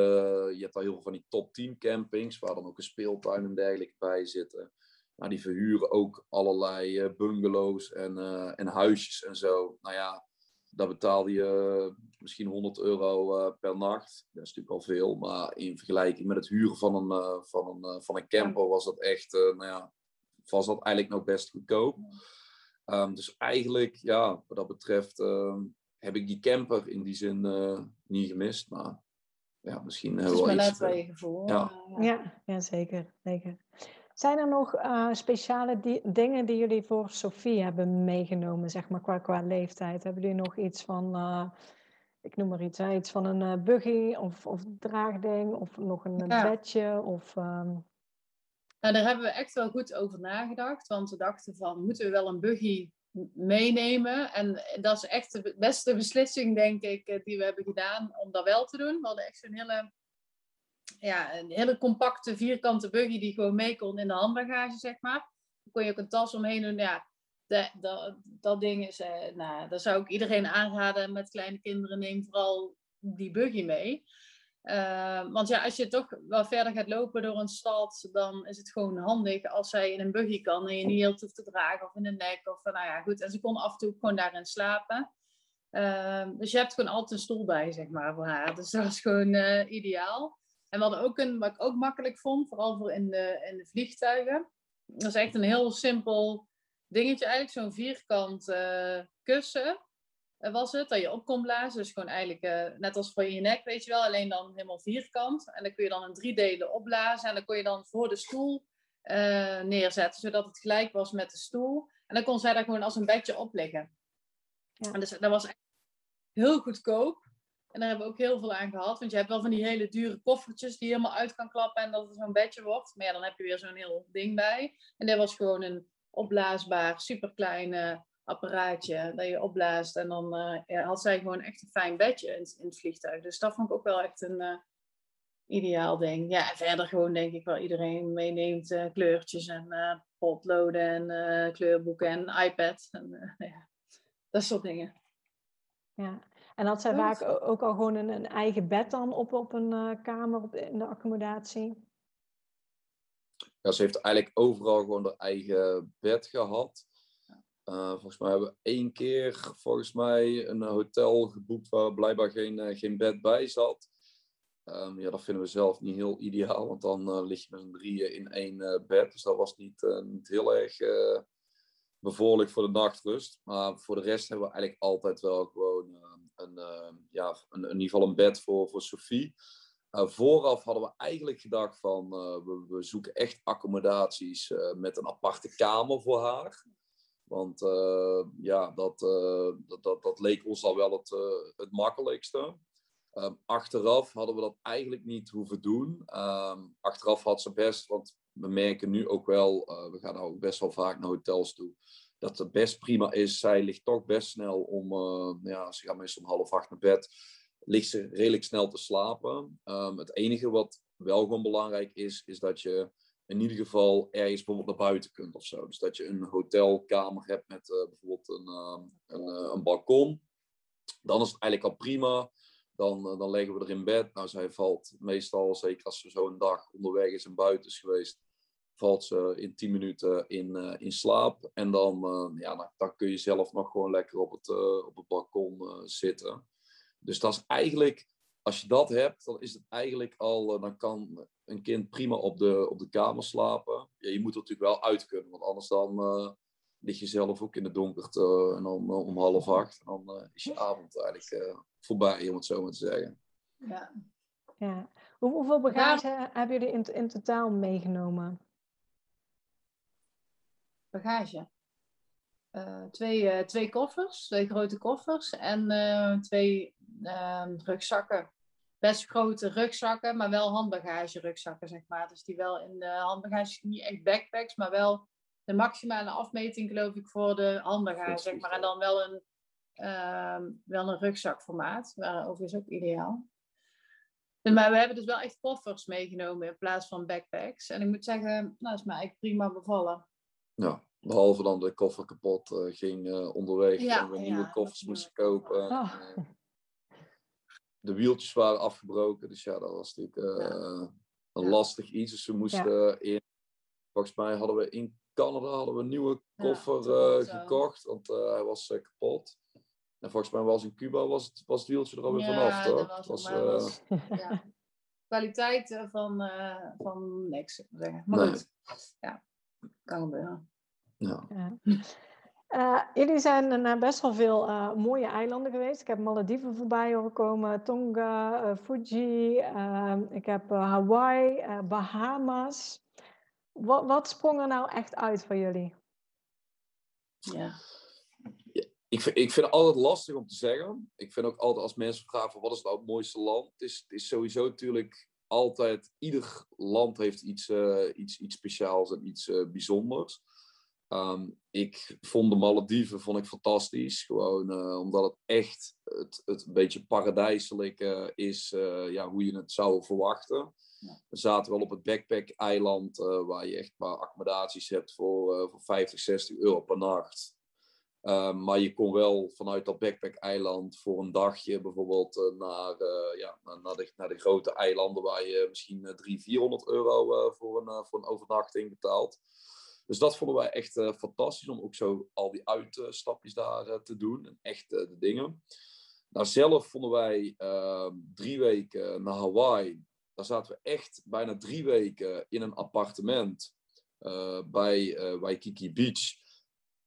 je hebt al heel veel van die top 10 campings, waar dan ook een speeltuin en dergelijke bij zitten. Nou, die verhuren ook allerlei uh, bungalows en, uh, en huisjes en zo. Nou ja, daar betaalde je misschien 100 euro uh, per nacht. Dat is natuurlijk al veel, maar in vergelijking met het huren van een, van een, van een camper was dat echt, nou ja, was dat eigenlijk nog best goedkoop. Um, dus eigenlijk, ja, wat dat betreft, ehm, heb ik die camper in die zin niet gemist. Maar ja, misschien hebben we wel iets... Het is je gevoel. Ja. Ja, ja, zeker. zeker. Zijn er nog uh, speciale dingen die jullie voor Sophie hebben meegenomen, zeg maar, qua, qua leeftijd? Hebben jullie nog iets van, uh, ik noem maar iets, hè, iets van een uh, buggy of, of draagding of nog een ja. bedje? Of, um... Nou, daar hebben we echt wel goed over nagedacht, want we dachten van, moeten we wel een buggy meenemen? En dat is echt de beste beslissing, denk ik, die we hebben gedaan om dat wel te doen. We hadden echt zo'n hele ja, een hele compacte vierkante buggy die gewoon mee kon in de handbagage, zeg maar. Dan kon je ook een tas omheen doen. Ja, dat ding is, eh, nou, daar zou ik iedereen aanraden met kleine kinderen. Neem vooral die buggy mee. Uh, want ja, als je toch wel verder gaat lopen door een stad, dan is het gewoon handig als zij in een buggy kan en je niet heel hoeft te dragen of in de nek. Of, nou ja, goed. En ze kon af en toe gewoon daarin slapen. Dus je hebt gewoon altijd een stoel bij, zeg maar, voor haar. Dus dat is gewoon ideaal. En we hadden ook een, wat ik ook makkelijk vond, vooral voor in de, in de vliegtuigen. Dat is echt een heel simpel dingetje eigenlijk, zo'n vierkant uh, kussen uh, was het, dat je op kon blazen. Dus gewoon eigenlijk uh, net als voor je nek, weet je wel, alleen dan helemaal vierkant. En dan kun je dan in drie delen opblazen en dan kon je dan voor de stoel neerzetten, zodat het gelijk was met de stoel. En dan kon zij daar gewoon als een bedje op liggen. Ja. En dus dat was echt heel goedkoop. En daar hebben we ook heel veel aan gehad. Want je hebt wel van die hele dure koffertjes die je helemaal uit kan klappen en dat het zo'n bedje wordt. Maar ja, dan heb je weer zo'n heel ding bij. En dit was gewoon een opblaasbaar, superkleine apparaatje dat je opblaast. En dan ja, had zij gewoon echt een fijn bedje in, het vliegtuig. Dus dat vond ik ook wel echt een ideaal ding. Ja, en verder gewoon denk ik wel iedereen meeneemt kleurtjes en potloden en kleurboeken en iPad. En, ja, dat soort dingen. Ja, en had zij vaak ook al gewoon een, een, eigen bed dan op, op een uh, kamer op, in de accommodatie? Ja, ze heeft eigenlijk overal gewoon haar eigen bed gehad. Uh, volgens mij hebben we één keer volgens mij een hotel geboekt waar blijkbaar geen, uh, geen bed bij zat. Um, ja, dat vinden we zelf niet heel ideaal, want dan lig je met z'n drieën in één bed. Dus dat was niet, niet heel erg bevorderlijk voor de nachtrust. Maar voor de rest hebben we eigenlijk altijd wel gewoon ehm, ehm, ja, een, in ieder geval een bed voor, voor Sophie. Uh, vooraf hadden we eigenlijk gedacht van uh, we, we, zoeken echt accommodaties met een aparte kamer voor haar. Want ja, dat, dat, dat, dat, leek ons al wel het, het makkelijkste. Um, achteraf hadden we dat eigenlijk niet hoeven doen. Um, achteraf had ze best, want we merken nu ook wel, we gaan ook best wel vaak naar hotels toe dat het best prima is. Zij ligt toch best snel om, uh, ja, ze gaat meestal om half acht naar bed, ligt ze redelijk snel te slapen. Um, het enige wat wel gewoon belangrijk is, is dat je in ieder geval ergens bijvoorbeeld naar buiten kunt of zo. Dus dat je een hotelkamer hebt met uh, bijvoorbeeld een, uh, een, een, balkon. Dan is het eigenlijk al prima. Dan, dan leggen we er in bed. Nou, zij valt meestal, zeker als ze zo een dag onderweg is en buiten is geweest, valt ze in 10 minuten in, uh, in slaap. En dan, uh, ja, dan, dan, kun je zelf nog gewoon lekker op het, uh, op het balkon zitten. Dus dat is eigenlijk, als je dat hebt, dan is het eigenlijk al, dan kan een kind prima op de, op de kamer slapen. Ja, je moet er natuurlijk wel uit kunnen, want anders dan lig je zelf ook in de donkerte en dan om half acht. En dan is je avond eigenlijk voorbij, om het zo maar te zeggen. Ja. ja. hoeveel bagage hebben jullie in, in totaal meegenomen? Bagage. Uh, twee, uh, twee koffers, twee grote koffers en uh, twee ehm, rugzakken. Best grote rugzakken, maar wel handbagage rugzakken, zeg maar. Dus die wel in de handbagage, niet echt backpacks, maar wel de maximale afmeting, geloof ik, voor de handbagage, zeg maar. En dan wel een, ehm, wel een rugzakformaat, waar overigens ook ideaal. Maar we hebben dus wel echt koffers meegenomen in plaats van backpacks. En ik moet zeggen, nou, is me eigenlijk prima bevallen. Ja, behalve dan de koffer kapot uh, ging uh, onderweg en we nieuwe koffers moesten kopen. Oh. Uh, de wieltjes waren afgebroken, dus ja, dat was natuurlijk een lastig iets. Dus we moesten in, volgens mij hadden we in Canada hadden we een nieuwe koffer gekocht, want hij was kapot. En volgens mij was in Cuba was het, was het wieltje er alweer vanaf, toch? Dat was, was ja. Kwaliteit van, van niks, zeggen. Maar nee. goed, ja kan gebeuren. Ja. Uh, jullie zijn naar best wel veel uh, mooie eilanden geweest. Ik heb Malediven voorbij horen komen, Tonga, uh, Fuji, ehm, ik heb Hawaii, Bahamas. Wat, wat sprong er nou echt uit voor jullie? Ja. ik, vind, ik vind het altijd lastig om te zeggen. Ik vind ook altijd als mensen vragen wat is nou het mooiste land? Het is, het is sowieso natuurlijk altijd, ieder land heeft iets, uh, iets, iets speciaals en iets uh, bijzonders. Um, ik vond de Malediven vond ik fantastisch. Gewoon uh, omdat het echt het, het een beetje paradijselijk is, ja, hoe je het zou verwachten. Ja. We zaten wel op het backpack-eiland, waar je echt maar accommodaties hebt voor, voor 50, 60 euro per nacht. Ehm, maar je kon wel vanuit dat backpack-eiland voor een dagje bijvoorbeeld naar, ja, naar, de, naar de grote eilanden waar je misschien uh, 300, 400 euro voor, een, voor een overnachting betaalt. Dus dat vonden wij echt fantastisch om ook zo al die uitstapjes daar te doen en echt de dingen. Nou, zelf vonden wij ehm, drie weken naar Hawaii. Daar zaten we echt bijna drie weken in een appartement bij Waikiki Beach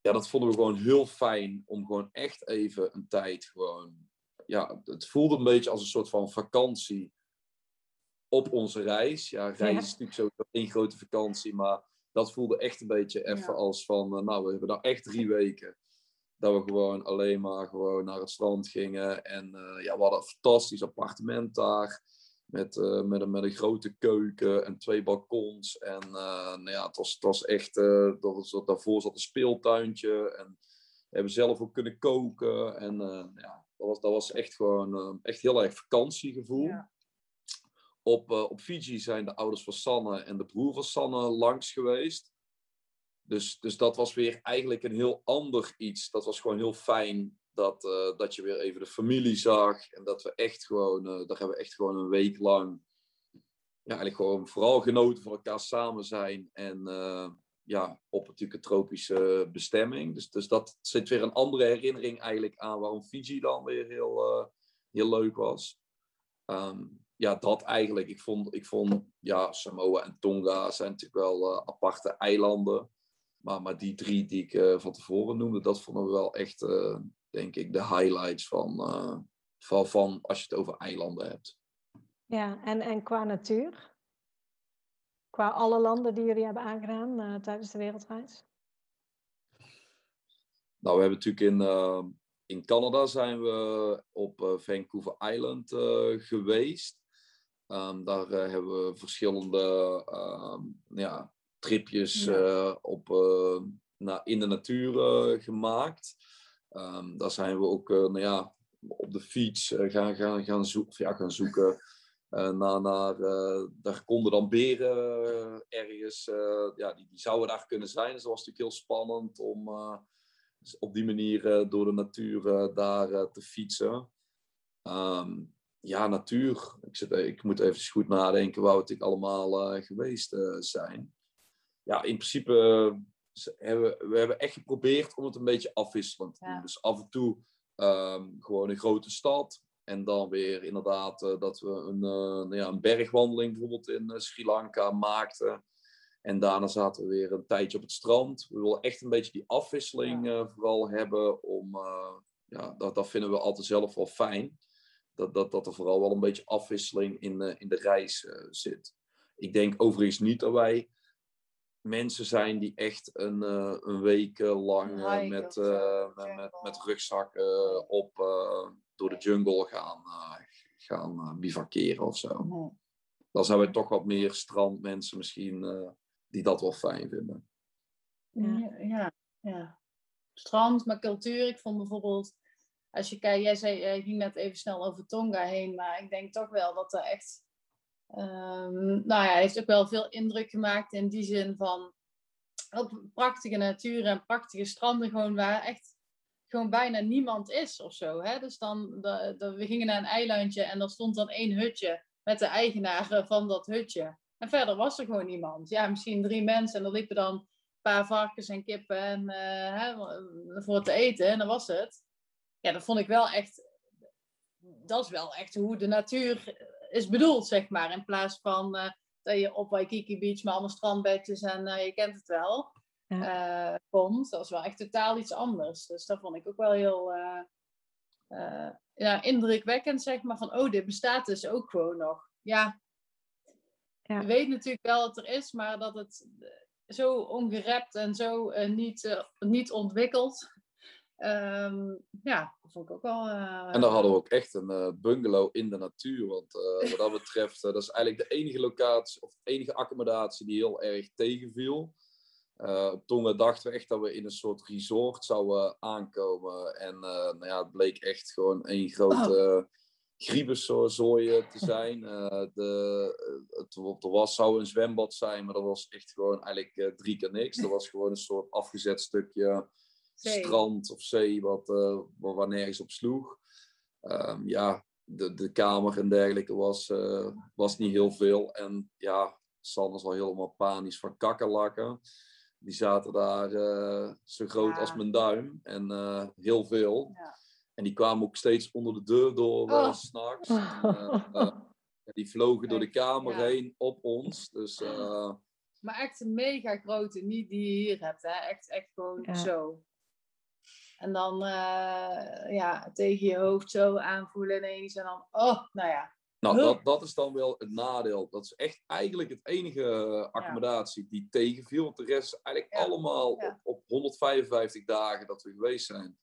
ja, dat vonden we gewoon heel fijn om gewoon echt even een tijd gewoon. Ja, het voelde een beetje als een soort van vakantie op onze reis. Ja, reis is natuurlijk zo één grote vakantie, maar dat voelde echt een beetje even als van, uh, nou, we hebben daar echt drie weken. Dat we gewoon alleen maar gewoon naar het strand gingen. En uh, ja, we hadden een fantastisch appartement daar. Met, uh, met, een, met een grote keuken en twee balkons. En nou ja, het was, het was echt, dat was, daarvoor zat een speeltuintje. En We hebben zelf ook kunnen koken. En ja, dat was, dat was echt gewoon echt heel erg vakantiegevoel. Ja. Op, op Fiji zijn de ouders van Sanne en de broer van Sanne langs geweest. Dus, dus dat was weer eigenlijk een heel ander iets. Dat was gewoon heel fijn dat, uh, dat je weer even de familie zag. En dat we echt gewoon, uh, daar hebben we echt gewoon een week lang, ja, eigenlijk gewoon vooral genoten van elkaar samen zijn. En ja, op natuurlijk een tropische bestemming. Dus, dus dat zit weer een andere herinnering eigenlijk aan waarom Fiji dan weer heel, heel leuk was. Um, ja, dat eigenlijk. Ik vond, ik vond ja, Samoa en Tonga zijn natuurlijk wel aparte eilanden. Maar, maar die drie die ik uh, van tevoren noemde, dat vonden we wel echt, uh, denk ik, de highlights van, van, van als je het over eilanden hebt. Ja, en, en qua natuur? Qua alle landen die jullie hebben aangedaan tijdens de wereldreis? Nou, we hebben natuurlijk in, in Canada zijn we op Vancouver Island geweest. Um, daar hebben we verschillende um, ja, tripjes uh, op, uh, na, in de natuur gemaakt. Um, daar zijn we ook nou ja, op de fiets gaan, gaan, gaan, zoeken, ja, gaan zoeken. naar, naar, daar konden dan beren ergens, ja, die, die zouden daar kunnen zijn. Dus dat was natuurlijk heel spannend om op die manier door de natuur daar te fietsen. Um, ja, natuur. Ik, zit, ik moet even goed nadenken waar we allemaal geweest zijn ja, in principe hebben we, hebben echt geprobeerd om het een beetje afwisselend te doen. Dus af en toe um, gewoon een grote stad. En dan weer inderdaad uh, dat we een, nou ja, een bergwandeling bijvoorbeeld in Sri Lanka maakten. En daarna zaten we weer een tijdje op het strand. We willen echt een beetje die afwisseling vooral hebben. Om, ja, dat, dat vinden we altijd zelf wel fijn. Dat, dat, dat er vooral wel een beetje afwisseling in, in de reis zit. Ik denk overigens niet dat wij mensen zijn die echt een, uh, een week lang uh, met, uh, met, met, met, rugzakken op door de jungle gaan, gaan bivakeren of zo. Nee. Dan zijn we toch wat meer strandmensen misschien die dat wel fijn vinden. Ja, ja, ja. Strand, maar cultuur. Ik vond bijvoorbeeld, als je kijkt, jij zei, jij ging net even snel over Tonga heen, maar ik denk toch wel dat er echt Um, nou ja, heeft ook wel veel indruk gemaakt in die zin van op prachtige natuur en prachtige stranden, gewoon waar echt gewoon bijna niemand is of zo. Hè? Dus dan, de, we gingen naar een eilandje en er stond dan één hutje met de eigenaren van dat hutje. En verder was er gewoon niemand. Ja, misschien drie mensen en er liepen dan een paar varkens en kippen en, uh, hè, voor te eten en dat was het. Ja, dat vond ik wel echt, dat is wel echt hoe de natuur is bedoeld, zeg maar. In plaats van uh, dat je op Waikiki Beach met allemaal strandbedjes en uh, je kent het wel, ja. uh, komt. Dat is wel echt totaal iets anders. Dus dat vond ik ook wel heel ja, indrukwekkend, zeg maar. Van, oh, dit bestaat dus ook gewoon nog. Ja, ja. je weet natuurlijk wel dat er is, maar dat het zo ongerept en zo niet, niet ontwikkeld Um, ja, dat vond ik ook wel. Uh, en dan hadden we ook echt een uh, bungalow in de natuur. Want uh, wat dat betreft, dat is eigenlijk de enige locatie of de enige accommodatie die heel erg tegenviel. op Tonga dachten we echt dat we in een soort resort zouden aankomen. En nou ja, het bleek echt gewoon één grote oh. te zijn. de, het, er was, zou een zwembad zijn, maar dat was echt gewoon eigenlijk drie keer niks. Dat was gewoon een soort afgezet stukje strand of zee wat, uh, waar nergens op sloeg. Um, ja, de, de kamer en dergelijke was, uh, was niet heel veel. En ja, San was al helemaal panisch van kakkerlakken. Die zaten daar uh, zo groot als mijn duim en heel veel. Ja. En die kwamen ook steeds onder de deur door oh. s'nachts. die vlogen door de kamer heen op ons. Dus, maar echt een mega grote, niet die je hier hebt. Hè? Echt, echt gewoon zo. En dan uh, ja, tegen je hoofd zo aanvoelen ineens. En dan, oh, nou ja. Nou, dat, dat is dan wel het nadeel. Dat is echt eigenlijk het enige accommodatie die tegenviel. Want de rest is eigenlijk allemaal op, op 155 dagen dat we geweest zijn.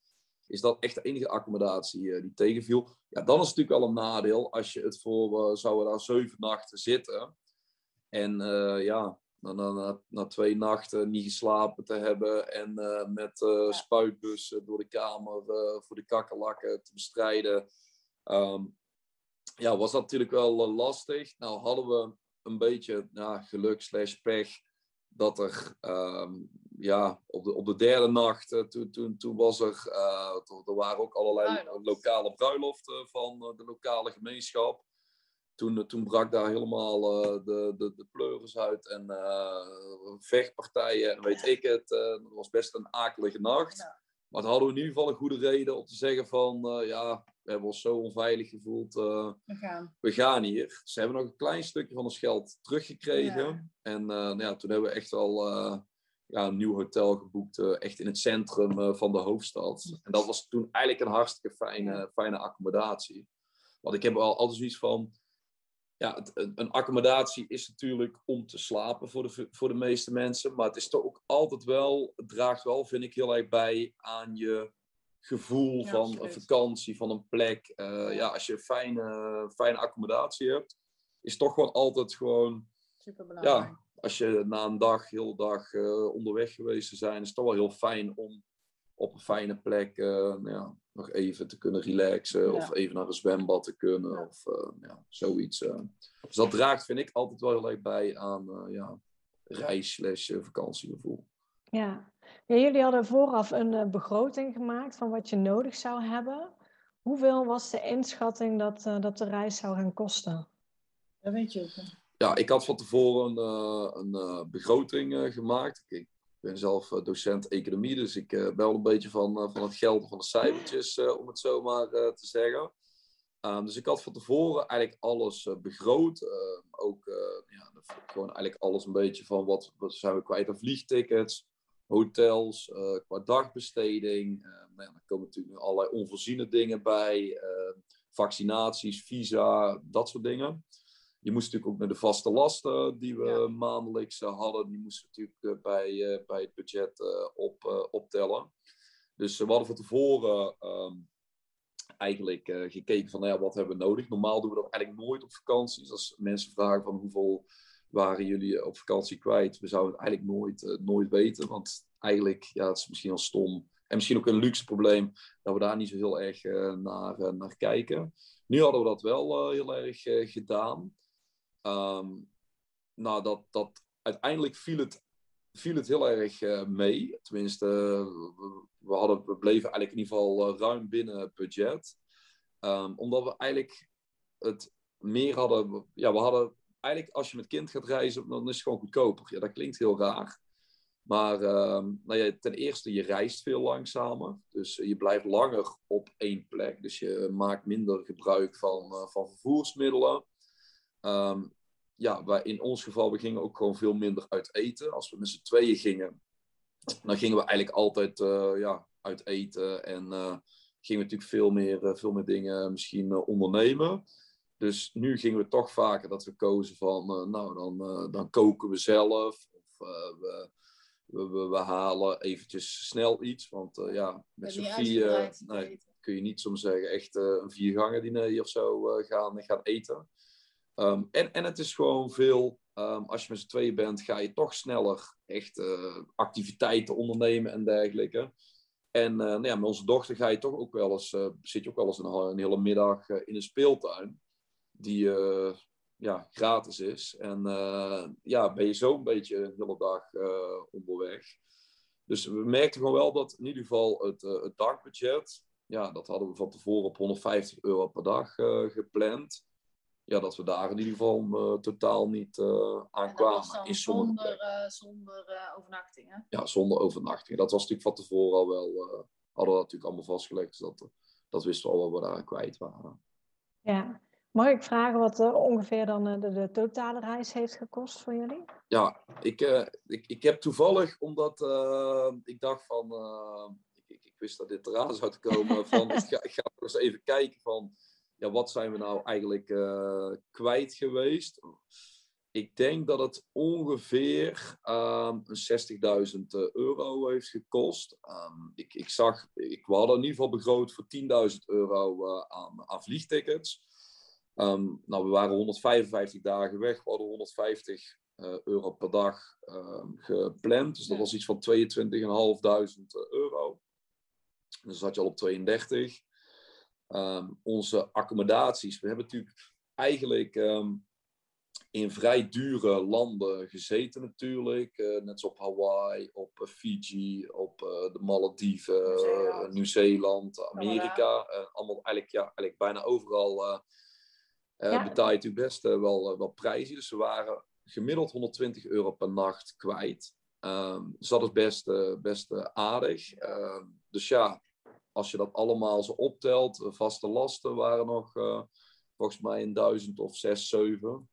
Is dat echt de enige accommodatie uh, die tegenviel. Ja, dan is het natuurlijk wel een nadeel als je het voor, uh, zouden daar zeven nachten zitten. En ja, na, na, na, twee nachten niet geslapen te hebben en met uh, spuitbussen door de kamer voor de kakkerlakken te bestrijden, ehm, ja, was dat natuurlijk wel lastig. Nou hadden we een beetje ja, geluk slash pech dat er ehm, ja, op, de, op de derde nacht, toen, toen, toen was er, er waren ook allerlei lokale bruiloften van de lokale gemeenschap toen, toen brak daar helemaal uh, de, de, de pleuris uit en uh, vechtpartijen en weet ik het. Het was best een akelige nacht. Maar het hadden we in ieder geval een goede reden om te zeggen van, ja, we hebben ons zo onveilig gevoeld. we, gaan. we gaan hier. Ze hebben nog een klein stukje van ons geld teruggekregen. En nou ja, toen hebben we echt al ja, een nieuw hotel geboekt, echt in het centrum van de hoofdstad. En dat was toen eigenlijk een hartstikke fijne, fijne accommodatie. Want ik heb al altijd zoiets van, ja, een accommodatie is natuurlijk om te slapen voor de, voor de meeste mensen. Maar het is toch ook altijd wel, het draagt wel, vind ik, heel erg bij aan je gevoel van een vakantie, van een plek. Uh, ja, als je een fijne, fijne accommodatie hebt, is toch gewoon altijd gewoon. Ja, als je na een dag, heel dag uh, onderweg geweest te zijn, is het toch wel heel fijn om op een fijne plek uh, nou ja, nog even te kunnen relaxen. Of even naar een zwembad te kunnen. Of uh, ja, zoiets. Uh. Dus dat draagt, vind ik, altijd wel heel erg bij aan ja, reis vakantiegevoel. Ja. ja. jullie hadden vooraf een begroting gemaakt van wat je nodig zou hebben. Hoeveel was de inschatting dat, dat de reis zou gaan kosten? Dat weet je ook. Ja, ik had van tevoren een, een begroting gemaakt. Ik ben zelf eh, docent economie, dus ik ben eh, wel een beetje van, eh, van het geld van de cijfertjes, om het zo maar te zeggen. Um, dus ik had van tevoren eigenlijk alles begroot. Ehm, ook ja, gewoon eigenlijk alles een beetje van wat, wat zijn we kwijt aan vliegtickets, hotels, qua dagbesteding. Ehm, ja, dan komen natuurlijk allerlei onvoorziene dingen bij. vaccinaties, visa, dat soort dingen. Je moest natuurlijk ook naar de vaste lasten die we maandelijks eh, hadden. Die moesten natuurlijk eh, bij, eh, bij het budget op, optellen. Dus we hadden van tevoren ehm, eigenlijk gekeken van nou ja, wat hebben we nodig. Normaal doen we dat eigenlijk nooit op vakantie. Dus als mensen vragen van hoeveel waren jullie op vakantie kwijt, we zouden het eigenlijk nooit, nooit weten. Want eigenlijk, ja, het is misschien al stom. En misschien ook een luxe probleem dat we daar niet zo heel erg naar, naar kijken. Nu hadden we dat wel heel erg gedaan. Um, nou, dat, dat, uiteindelijk viel het, viel het heel erg uh, mee. Tenminste, we, hadden, we bleven eigenlijk in ieder geval uh, ruim binnen het budget. Um, omdat we eigenlijk het meer hadden. Ja, we hadden eigenlijk als je met kind gaat reizen, dan is het gewoon goedkoper. Ja, dat klinkt heel raar. Maar um, nou ja, ten eerste, je reist veel langzamer. Dus je blijft langer op één plek. Dus je maakt minder gebruik van, uh, van vervoersmiddelen. Um, ja, wij, in ons geval, we gingen ook gewoon veel minder uit eten. Als we met z'n tweeën gingen, dan gingen we eigenlijk altijd uh, ja, uit eten. En uh, gingen we natuurlijk veel meer, uh, veel meer dingen misschien ondernemen. Dus nu gingen we toch vaker dat we kozen van, nou, dan, dan koken we zelf. Of we, we, we, we, halen eventjes snel iets. Want ja, met Sofie nee, kun je niet soms zeggen echt een viergangen diner of zo gaan, gaan eten. Ehm, en, en het is gewoon veel, um, als je met z'n tweeën bent, ga je toch sneller echt uh, activiteiten ondernemen en dergelijke. En uh, nou ja, met onze dochter ga je toch ook wel eens, uh, zit je ook wel eens een, een hele middag in een speeltuin, die ja, gratis is. En ja, ben je zo een beetje een hele dag onderweg. Dus we merkten gewoon wel dat in ieder geval het, het dagbudget, ja, dat hadden we van tevoren op 150 euro per dag gepland ja, dat we daar in ieder geval uh, totaal niet uh, aan kwamen. In zonder uh, zonder overnachtingen? Ja, zonder overnachtingen. Dat was natuurlijk van tevoren al wel, hadden we natuurlijk allemaal vastgelegd. Dus dat, dat wisten we al wat we daar kwijt waren. Ja. Mag ik vragen wat ongeveer dan de, de, totale reis heeft gekost voor jullie? Ja, ik, ik, ik heb toevallig, omdat ik dacht van, ik, ik, ik, wist dat dit eraan zou komen, van ik ga, ik ga eens even kijken van ja, wat zijn we nou eigenlijk uh, kwijt geweest? Ik denk dat het ongeveer um, 60.000 eh, euro heeft gekost. Um, ik, ik zag, ik, we hadden in ieder geval begroot voor 10.000 euro uh, aan, aan vliegtickets. Um, nou, we waren 155 dagen weg. We hadden 150 euro per dag ehm, gepland. Dus dat was iets van 22.500 euro. Dus dan zat je al op 32. Ehm, onze accommodaties. We hebben natuurlijk eigenlijk ehm, in vrij dure landen gezeten natuurlijk. Uh, net zoals op Hawaii, op uh, Fiji, op uh, de Malediven, Nieuw-Zeeland, Amerika. allemaal eigenlijk, ja, eigenlijk bijna overal ja. betaal je natuurlijk best wel, wel prijzen. Dus we waren gemiddeld 120 euro per nacht kwijt. Um, dus dat is best, best aardig. Ehm, dus ja, als je dat allemaal zo optelt, vaste lasten waren nog volgens mij een duizend of zes, zeven.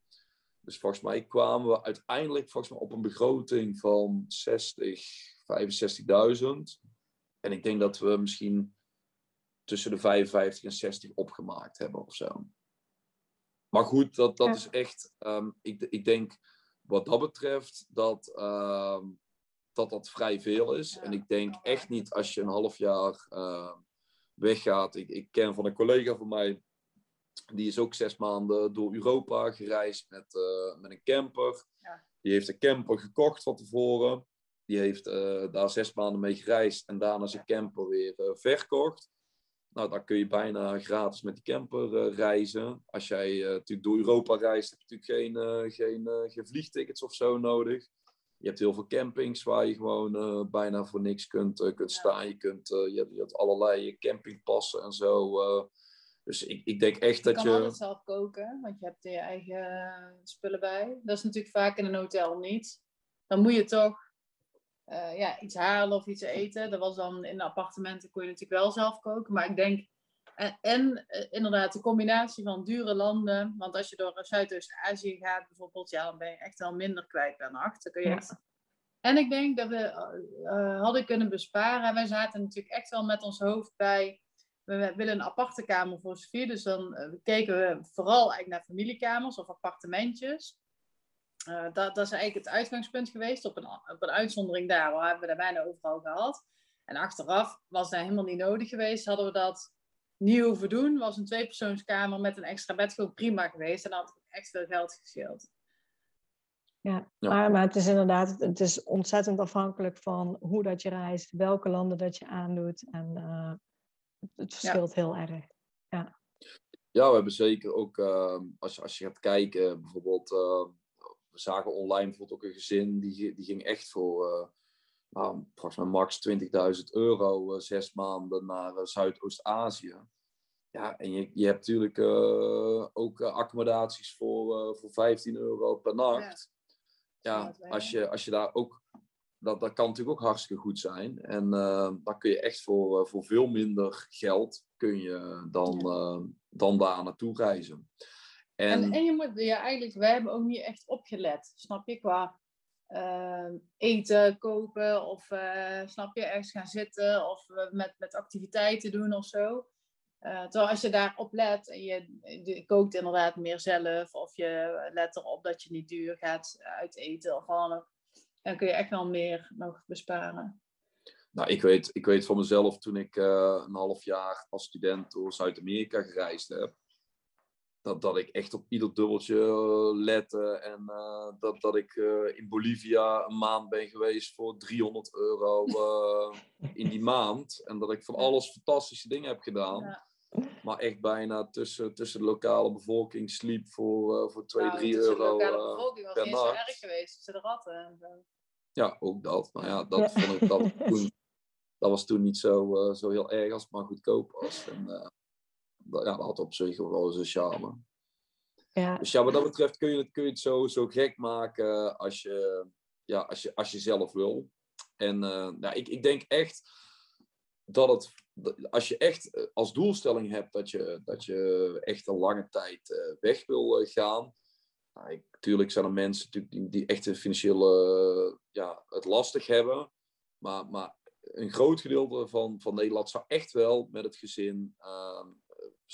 Dus volgens mij kwamen we uiteindelijk volgens mij op een begroting van 60, 65.000. En ik denk dat we misschien tussen de 55 en 60 opgemaakt hebben of zo. Maar goed, dat, dat is echt. Um, ik, ik denk wat dat betreft dat, uh, dat dat vrij veel is. En ik denk echt niet als je een half jaar uh, weggaat. Ik, ik ken van een collega van mij die is ook zes maanden door Europa gereisd met, uh, met een camper. Ja. Die heeft een camper gekocht van tevoren. Die heeft uh, daar zes maanden mee gereisd en daarna zijn camper weer uh, verkocht. Nou, dan kun je bijna gratis met die camper reizen. Als jij natuurlijk door Europa reist, heb je natuurlijk geen, geen, geen vliegtickets of zo nodig. Je hebt heel veel campings waar je gewoon bijna voor niks kunt, kunt staan. Je, kunt, je, hebt, je hebt allerlei campingpassen en zo dus ik, ik denk echt dat je... Je kan altijd zelf koken, want je hebt je eigen spullen bij. Dat is natuurlijk vaak in een hotel niet. Dan moet je toch ja, iets halen of iets eten. Dat was dan in de appartementen kon je natuurlijk wel zelf koken. Maar ik denk... En, uh, inderdaad, de combinatie van dure landen. Want als je door Zuidoost-Azië gaat bijvoorbeeld, ja, dan ben je echt wel minder kwijt per nacht. Dan kun je echt... En ik denk dat we uh, hadden kunnen besparen. Wij zaten natuurlijk echt wel met ons hoofd bij we willen een aparte kamer voor Sofie. Dus dan uh, keken we vooral eigenlijk naar familiekamers of appartementjes. Uh, dat, dat, is eigenlijk het uitgangspunt geweest. Op een, op een uitzondering daar, waar hebben we daar bijna overal gehad. En achteraf was dat helemaal niet nodig geweest. Hadden we dat niet hoeven doen. Was een tweepersoonskamer met een extra bed gewoon prima geweest. En dan had echt veel geld gescheeld. Ja, Maar, maar het is inderdaad, het is ontzettend afhankelijk van hoe dat je reist, welke landen dat je aandoet. En uh, het verschilt heel erg. Ja. ja, we hebben zeker ook, uh, als, als je gaat kijken, bijvoorbeeld, uh, we zagen online bijvoorbeeld ook een gezin, die, die ging echt voor, uh, nou, volgens mij max 20.000 euro, zes maanden naar Zuidoost-Azië. Ja, en je, je hebt natuurlijk ook accommodaties voor, voor 15 euro per nacht. Ja, ja als, je, als je daar ook dat, dat kan natuurlijk ook hartstikke goed zijn. En uh, dan kun je echt voor, uh, voor veel minder geld kun je dan, uh, dan daar naartoe reizen. En, en, en, je moet, ja, eigenlijk, wij hebben ook niet echt opgelet, snap je, qua eten kopen of snap je, ergens gaan zitten of met, met activiteiten doen of zo. terwijl als je daarop let en je, je, kookt inderdaad meer zelf of je let erop dat je niet duur gaat uiteten of wat dan kun je echt wel meer nog besparen. Nou, ik weet, ik weet van mezelf toen ik uh, een half jaar als student door Zuid-Amerika gereisd heb. Dat, dat ik echt op ieder dubbeltje lette. En uh, dat, dat ik uh, in Bolivia een maand ben geweest voor 300 euro in die maand. En dat ik van alles fantastische dingen heb gedaan. Ja. Maar echt bijna tussen, tussen de lokale bevolking sliep voor, voor 2, nou, 3 euro. De lokale bevolking was niet zo erg geweest tussen de ratten en zo. Ja, ook dat. Maar ja, dat vond ik dat toen. Dat was toen niet zo, uh, zo heel erg als het maar goedkoop was. En uh, ja, dat had op zich wel zijn charme. Ja. Dus ja, wat dat betreft kun je het, kun je het zo, zo gek maken als je, ja, als je, als je zelf wil. En uh, nou, ik, ik denk echt dat het, als je echt als doelstelling hebt dat je, dat je echt een lange tijd weg wil gaan, nou, natuurlijk zijn er mensen die, die echt financieel ja, het lastig hebben. Maar, maar een groot gedeelte van, van Nederland zou echt wel met het gezin, uh,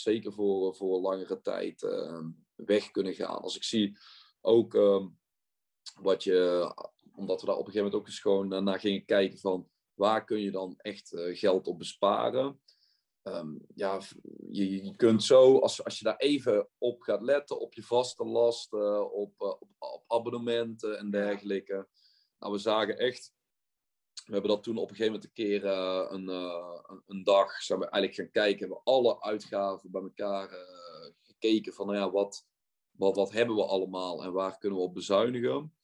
zeker voor, voor langere tijd, uh, weg kunnen gaan. Als ik zie ook uh, wat je, omdat we daar op een gegeven moment ook eens gewoon naar gingen kijken van waar kun je dan echt uh, geld op besparen. ehm, ja, je, kunt zo, als, als je daar even op gaat letten, op je vaste lasten, op, op, op abonnementen en dergelijke. Nou, we zagen echt we hebben dat toen op een gegeven moment een keer uh, een, uh, een, dag zijn we eigenlijk gaan kijken. Hebben we alle uitgaven bij elkaar uh, gekeken van nou ja, wat, wat, wat hebben we allemaal en waar kunnen we op bezuinigen.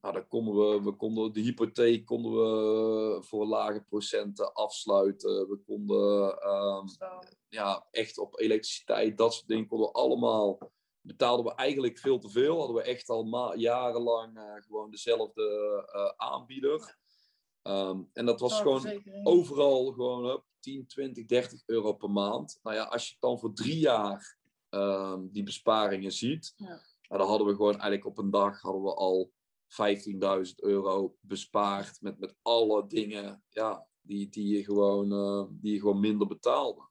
Nou, dan konden we, we konden de hypotheek konden we voor lage procenten afsluiten. We konden um, ja, echt op elektriciteit, dat soort dingen konden we allemaal. Betaalden we eigenlijk veel te veel. Hadden we echt al jarenlang gewoon dezelfde aanbieder. Um, en dat was gewoon overal gewoon up, 10, 20, 30 euro per maand. Nou ja, als je dan voor drie jaar um, die besparingen ziet, ja. nou, dan hadden we gewoon eigenlijk op een dag hadden we al 15.000 euro bespaard met, met alle dingen ja, die, die, je gewoon, uh, die je gewoon minder betaalde.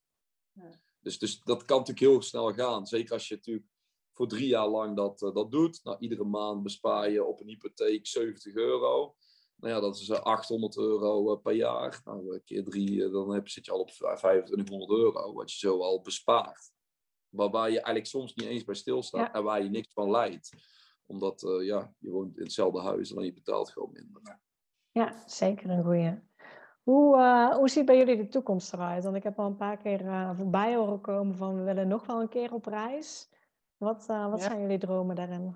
Ja. Dus, dus dat kan natuurlijk heel snel gaan. Zeker als je natuurlijk voor drie jaar lang dat, uh, dat doet. Nou, iedere maand bespaar je op een hypotheek 70 euro. Nou ja, dat is 800 eh, euro eh, per jaar. Nou, keer drie, eh, dan heb, zit je al op 2500 euro, wat je zo al bespaart. Waarbij je eigenlijk soms niet eens bij stilstaat en waar je niks van leidt. Omdat uh, ja, je woont in hetzelfde huis en je betaalt gewoon minder. Ja, zeker een goeie. Hoe, uh, hoe ziet bij jullie de toekomst eruit? Want ik heb al een paar keer uh, voorbij horen komen van we willen nog wel een keer op reis. Wat, wat ja. zijn jullie dromen daarin?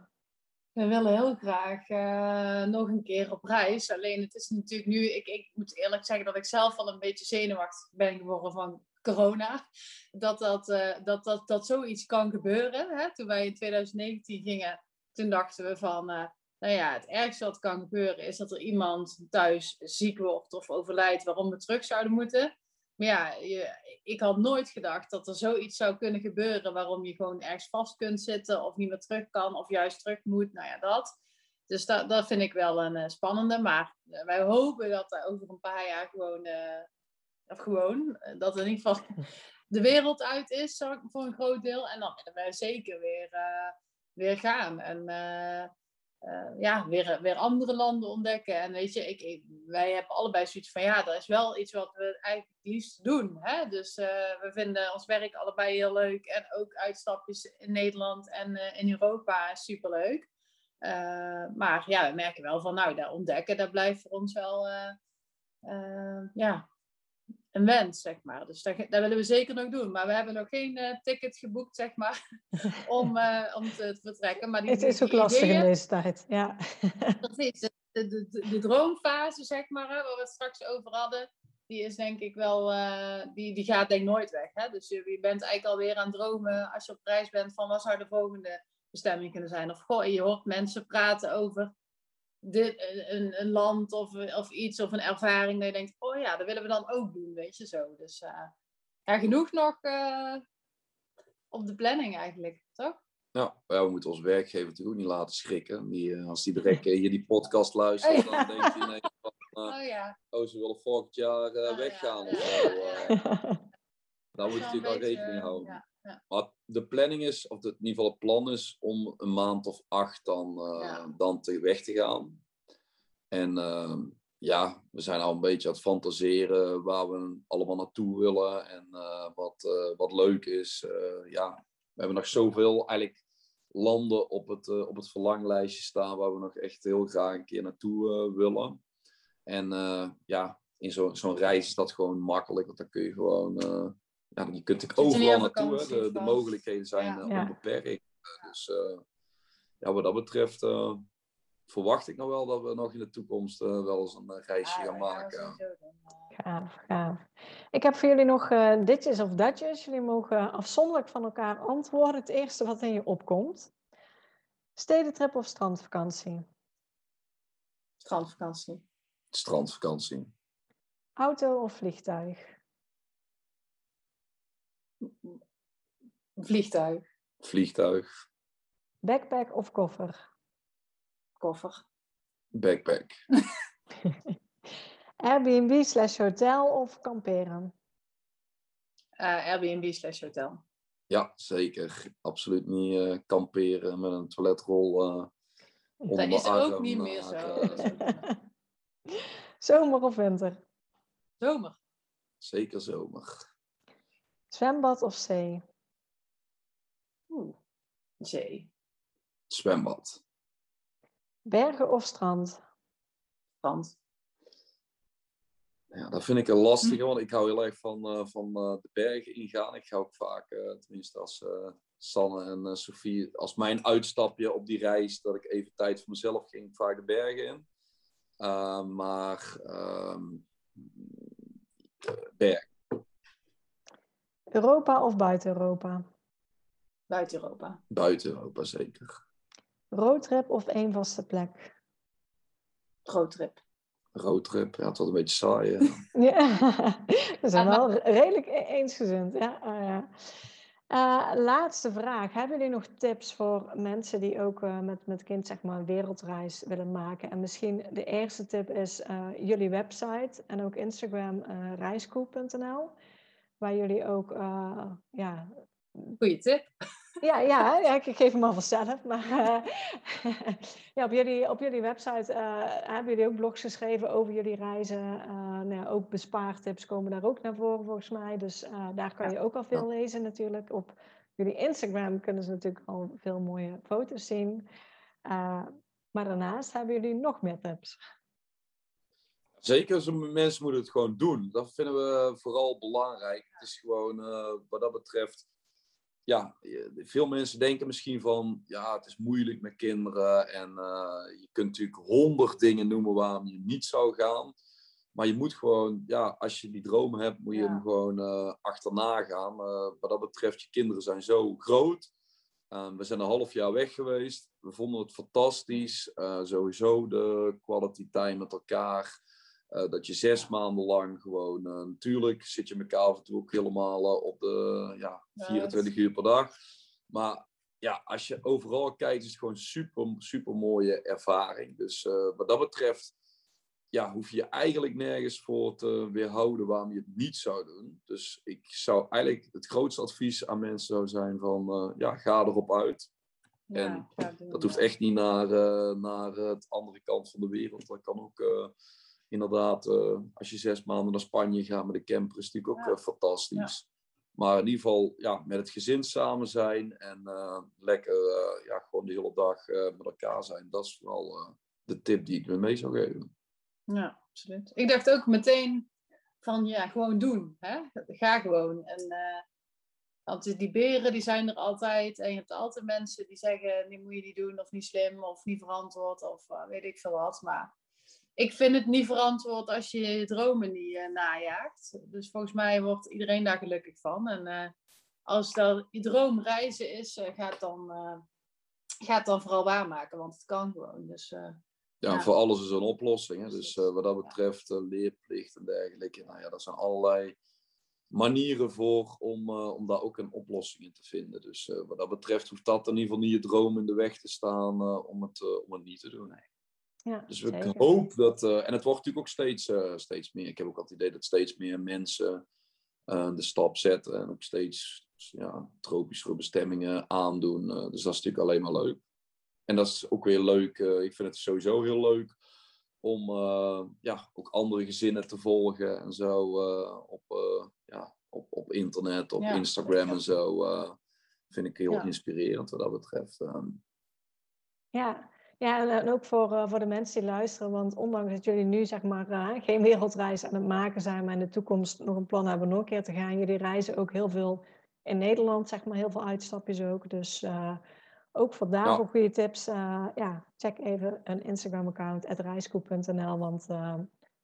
We willen heel graag uh, nog een keer op reis. Alleen het is natuurlijk nu, ik, ik moet eerlijk zeggen dat ik zelf al een beetje zenuwachtig ben geworden van corona. Dat dat, uh, dat, dat, dat zoiets kan gebeuren. Hè? Toen wij in 2019 gingen, toen dachten we van, uh, nou ja, het ergste wat kan gebeuren is dat er iemand thuis ziek wordt of overlijdt waarom we terug zouden moeten. Maar ja, je, ik had nooit gedacht dat er zoiets zou kunnen gebeuren waarom je gewoon ergens vast kunt zitten of niet meer terug kan of juist terug moet. Nou ja, dat. Dus dat, dat vind ik wel een uh, spannende. Maar uh, wij hopen dat er over een paar jaar gewoon, uh, of gewoon, dat in ieder geval de wereld uit is voor een groot deel. En dan willen wij zeker weer, weer gaan. En uh, ja, weer, weer andere landen ontdekken. En weet je, ik, wij hebben allebei zoiets van ja, dat is wel iets wat we eigenlijk liefst doen. Hè? Dus uh, we vinden ons werk allebei heel leuk. En ook uitstapjes in Nederland en uh, in Europa superleuk. maar ja, we merken wel van nou, dat ontdekken, dat blijft voor ons wel ja, een wens, zeg maar. Dus dat, dat, willen we zeker nog doen. Maar we hebben nog geen uh, ticket geboekt, zeg maar, om, uh, om te, vertrekken. Maar die, het is ook lastig in deze tijd, ja. Precies. De, de, de, de, droomfase, zeg maar, hè, waar we het straks over hadden, die is denk ik wel, uh, die, die gaat denk ik nooit weg. Hè? Dus je, je bent eigenlijk alweer aan het dromen als je op reis bent van wat zou de volgende bestemming kunnen zijn. Of goh, je hoort mensen praten over dit, een, een land of, of iets of een ervaring dat je denkt, oh ja, dat willen we dan ook doen, weet je zo. Dus uh, ja, genoeg nog uh, op de planning eigenlijk, toch? Ja, ja, we moeten ons werkgever natuurlijk ook niet laten schrikken. Die, als die direct hier die podcast luistert, oh, ja. dan denkt hij ineens van, oh, ja. oh, ze willen volgend jaar oh, weggaan of zo. Daar moet je natuurlijk wel rekening houden. Ja. Maar de planning is, of in ieder geval het plan is, om een maand of acht dan, uh, ja. dan te weg te gaan. En uh, ja, we zijn al een beetje aan het fantaseren waar we allemaal naartoe willen en uh, wat, wat leuk is. ja, we hebben nog zoveel eigenlijk landen op het, op het verlanglijstje staan waar we nog echt heel graag een keer naartoe willen. En ja, in zo'n zo reis is dat gewoon makkelijk, want dan kun je gewoon ja, je kunt er overal naartoe. De, de, mogelijkheden zijn ja. Eh, onbeperkt. Dus uh, ja, wat dat betreft uh, verwacht ik nog wel dat we nog in de toekomst uh, wel eens een reisje gaan maken. Gaaf, gaaf. Ik heb voor jullie nog ditjes of datjes. Jullie mogen afzonderlijk van elkaar antwoorden. Het eerste wat in je opkomt. Stedentrip of strandvakantie? Strandvakantie. Strandvakantie. Auto of vliegtuig? Vliegtuig. Vliegtuig. Backpack of koffer? Koffer. Backpack. Airbnb slash hotel of kamperen? Uh, Airbnb slash hotel. Ja, zeker. Absoluut niet uh, kamperen met een toiletrol uh, onder Dat is ook niet meer zo. zomer of winter? Zomer. Zeker zomer. Zwembad of zee? Oeh, zee. Zwembad. Bergen of strand? Strand. Ja, dat vind ik een lastige, want ik hou heel erg van, uh, van uh, de bergen ingaan. Ik ga ook vaak, uh, tenminste als Sanne en Sophie, als mijn uitstapje op die reis, dat ik even tijd voor mezelf ging, vaak de bergen in. maar um, bergen. Europa of buiten Europa? Buiten Europa. Buiten Europa, zeker. Roadtrip of één vaste plek? Roadtrip. Roadtrip, ja, het was een beetje saai. ja, we zijn wel redelijk e-, eensgezind. Ja, uh, ja. Uh, laatste vraag. Hebben jullie nog tips voor mensen die ook uh, met, met kind zeg maar, een wereldreis willen maken? En misschien de eerste tip is jullie website en ook Instagram reiscoop.nl waar jullie ook uh, ja, Goeie tip. Ja, ja, ja, ik geef hem al vanzelf. Maar uh, ja, op, jullie, op jullie website uh, hebben jullie ook blogs geschreven over jullie reizen. nou ja, ook bespaartips komen daar ook naar voren volgens mij. Dus daar kan je ook al veel lezen natuurlijk. Op jullie Instagram kunnen ze natuurlijk al veel mooie foto's zien. maar daarnaast hebben jullie nog meer tips. Zeker, mensen moeten het gewoon doen. Dat vinden we vooral belangrijk. Het is gewoon, uh, wat dat betreft, ja, veel mensen denken misschien van, ja, het is moeilijk met kinderen en uh, je kunt natuurlijk honderd dingen noemen waarom je niet zou gaan. Maar je moet gewoon, ja, als je die droom hebt, moet je ja. hem gewoon uh, achterna gaan. wat dat betreft, je kinderen zijn zo groot. we zijn een half jaar weg geweest. We vonden het fantastisch. sowieso de quality time met elkaar. Uh, dat je zes maanden lang gewoon, uh, natuurlijk zit je elkaar af en toe ook helemaal uh, op de ja, 24 uur per dag. Maar ja, als je overal kijkt, is het gewoon super, super mooie ervaring. Dus wat dat betreft, ja, hoef je eigenlijk nergens voor te weerhouden waarom je het niet zou doen. Dus ik zou eigenlijk het grootste advies aan mensen zou zijn van, ja, ga erop uit. Ja, en dat hoeft echt niet naar, naar het andere kant van de wereld. Dat kan ook inderdaad, uh, als je zes maanden naar Spanje gaat met de camper, is natuurlijk ook ja. uh, fantastisch. Ja. Maar in ieder geval, ja, met het gezin samen zijn en uh, lekker ja, gewoon de hele dag met elkaar zijn. Dat is vooral de tip die ik me mee zou geven. Ja, absoluut. Ik dacht ook meteen van, ja, gewoon doen. Hè? Ga gewoon. En want die beren, die zijn er altijd. En je hebt altijd mensen die zeggen, die moet je niet doen, of niet slim, of niet verantwoord, of weet ik veel wat. Maar ik vind het niet verantwoord als je je dromen niet uh, najaagt. Dus volgens mij wordt iedereen daar gelukkig van. En uh, als dat je droom reizen is, uh, ga, het dan, ga het dan vooral waarmaken, want het kan gewoon. Dus, ja, ja, voor alles is een oplossing. Hè? Dus wat dat betreft, leerplicht en dergelijke. Nou ja, dat zijn allerlei manieren voor om, om daar ook een oplossing in te vinden. Dus wat dat betreft hoeft dat in ieder geval niet je droom in de weg te staan om, het, om het niet te doen. Nee. Ja, dus ik hoop dat, uh, en het wordt natuurlijk ook steeds, uh, steeds meer. Ik heb ook altijd het idee dat steeds meer mensen uh, de stap zetten en ook steeds ja, tropischere bestemmingen aandoen. dus dat is natuurlijk alleen maar leuk. En dat is ook weer leuk. ik vind het sowieso heel leuk om ja, ook andere gezinnen te volgen en zo op, ja, op, op internet, op ja, Instagram en zo. vind ik heel inspirerend wat dat betreft. Um, ja, ja, en ook voor, uh, voor de mensen die luisteren. Want ondanks dat jullie nu zeg maar uh, geen wereldreis aan het maken zijn, maar in de toekomst nog een plan hebben nog een keer te gaan. Jullie reizen ook heel veel in Nederland, zeg maar, heel veel uitstapjes ook. Dus uh, ook voor daarvoor ja. goede tips. ja, check even een Instagram-account, reiskoep.nl. Want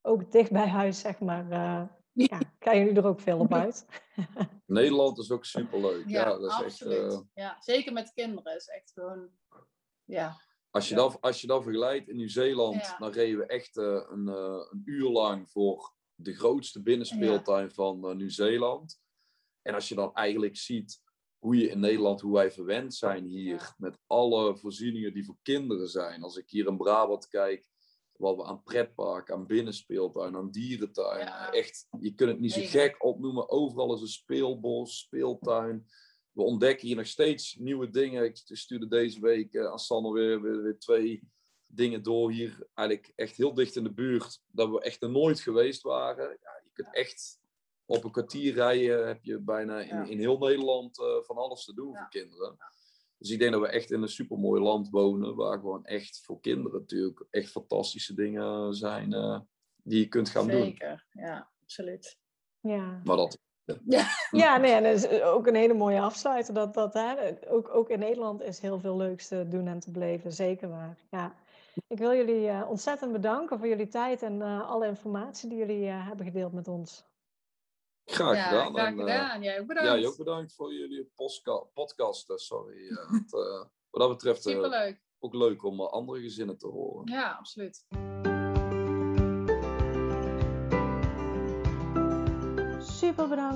ook dicht bij huis, zeg maar, ja, krijgen jullie er ook veel op uit. Nederland is ook superleuk. Ja, ja dat is absoluut. Echt, ja, zeker met kinderen is echt gewoon... Ja, als je, ja. dan, als je dan vergelijkt in Nieuw-Zeeland, ja. dan reden we echt uh, een, uh, een, uur lang voor de grootste binnenspeeltuin ja. van uh, Nieuw-Zeeland. En als je dan eigenlijk ziet hoe je in Nederland, hoe wij verwend zijn hier, met alle voorzieningen die voor kinderen zijn. Als ik hier in Brabant kijk, wat we aan pretpark, aan binnenspeeltuin, aan dierentuin. Echt, je kunt het niet zo gek opnoemen. Overal is een speelbos, speeltuin we ontdekken hier nog steeds nieuwe dingen. Ik stuurde deze week uh, aan Sanne weer, weer, weer, twee dingen door hier. Eigenlijk echt heel dicht in de buurt. Dat we echt er nooit geweest waren. Ja, je kunt echt op een kwartier rijden heb je bijna in, in heel Nederland eh, van alles te doen Ja. voor kinderen. Dus ik denk dat we echt in een supermooi land wonen, waar gewoon echt voor kinderen natuurlijk echt fantastische dingen zijn eh, die je kunt gaan doen. Zeker, ja, absoluut. Ja. Maar dat, Ja, nee, en dat is ook een hele mooie afsluiter. Dat, dat, hè, ook, ook in Nederland is heel veel leuks te doen en te beleven, zeker waar. Ja. Ik wil jullie eh, ontzettend bedanken voor jullie tijd en eh, alle informatie die jullie eh, hebben gedeeld met ons. graag ja, gedaan. graag En, eh, gedaan. Jij ook bedankt. ja, ook bedankt voor jullie podcast. eh, sorry. eh, want, eh, wat dat betreft eh, Superleuk. ook leuk om eh, andere gezinnen te horen. Ja, absoluut.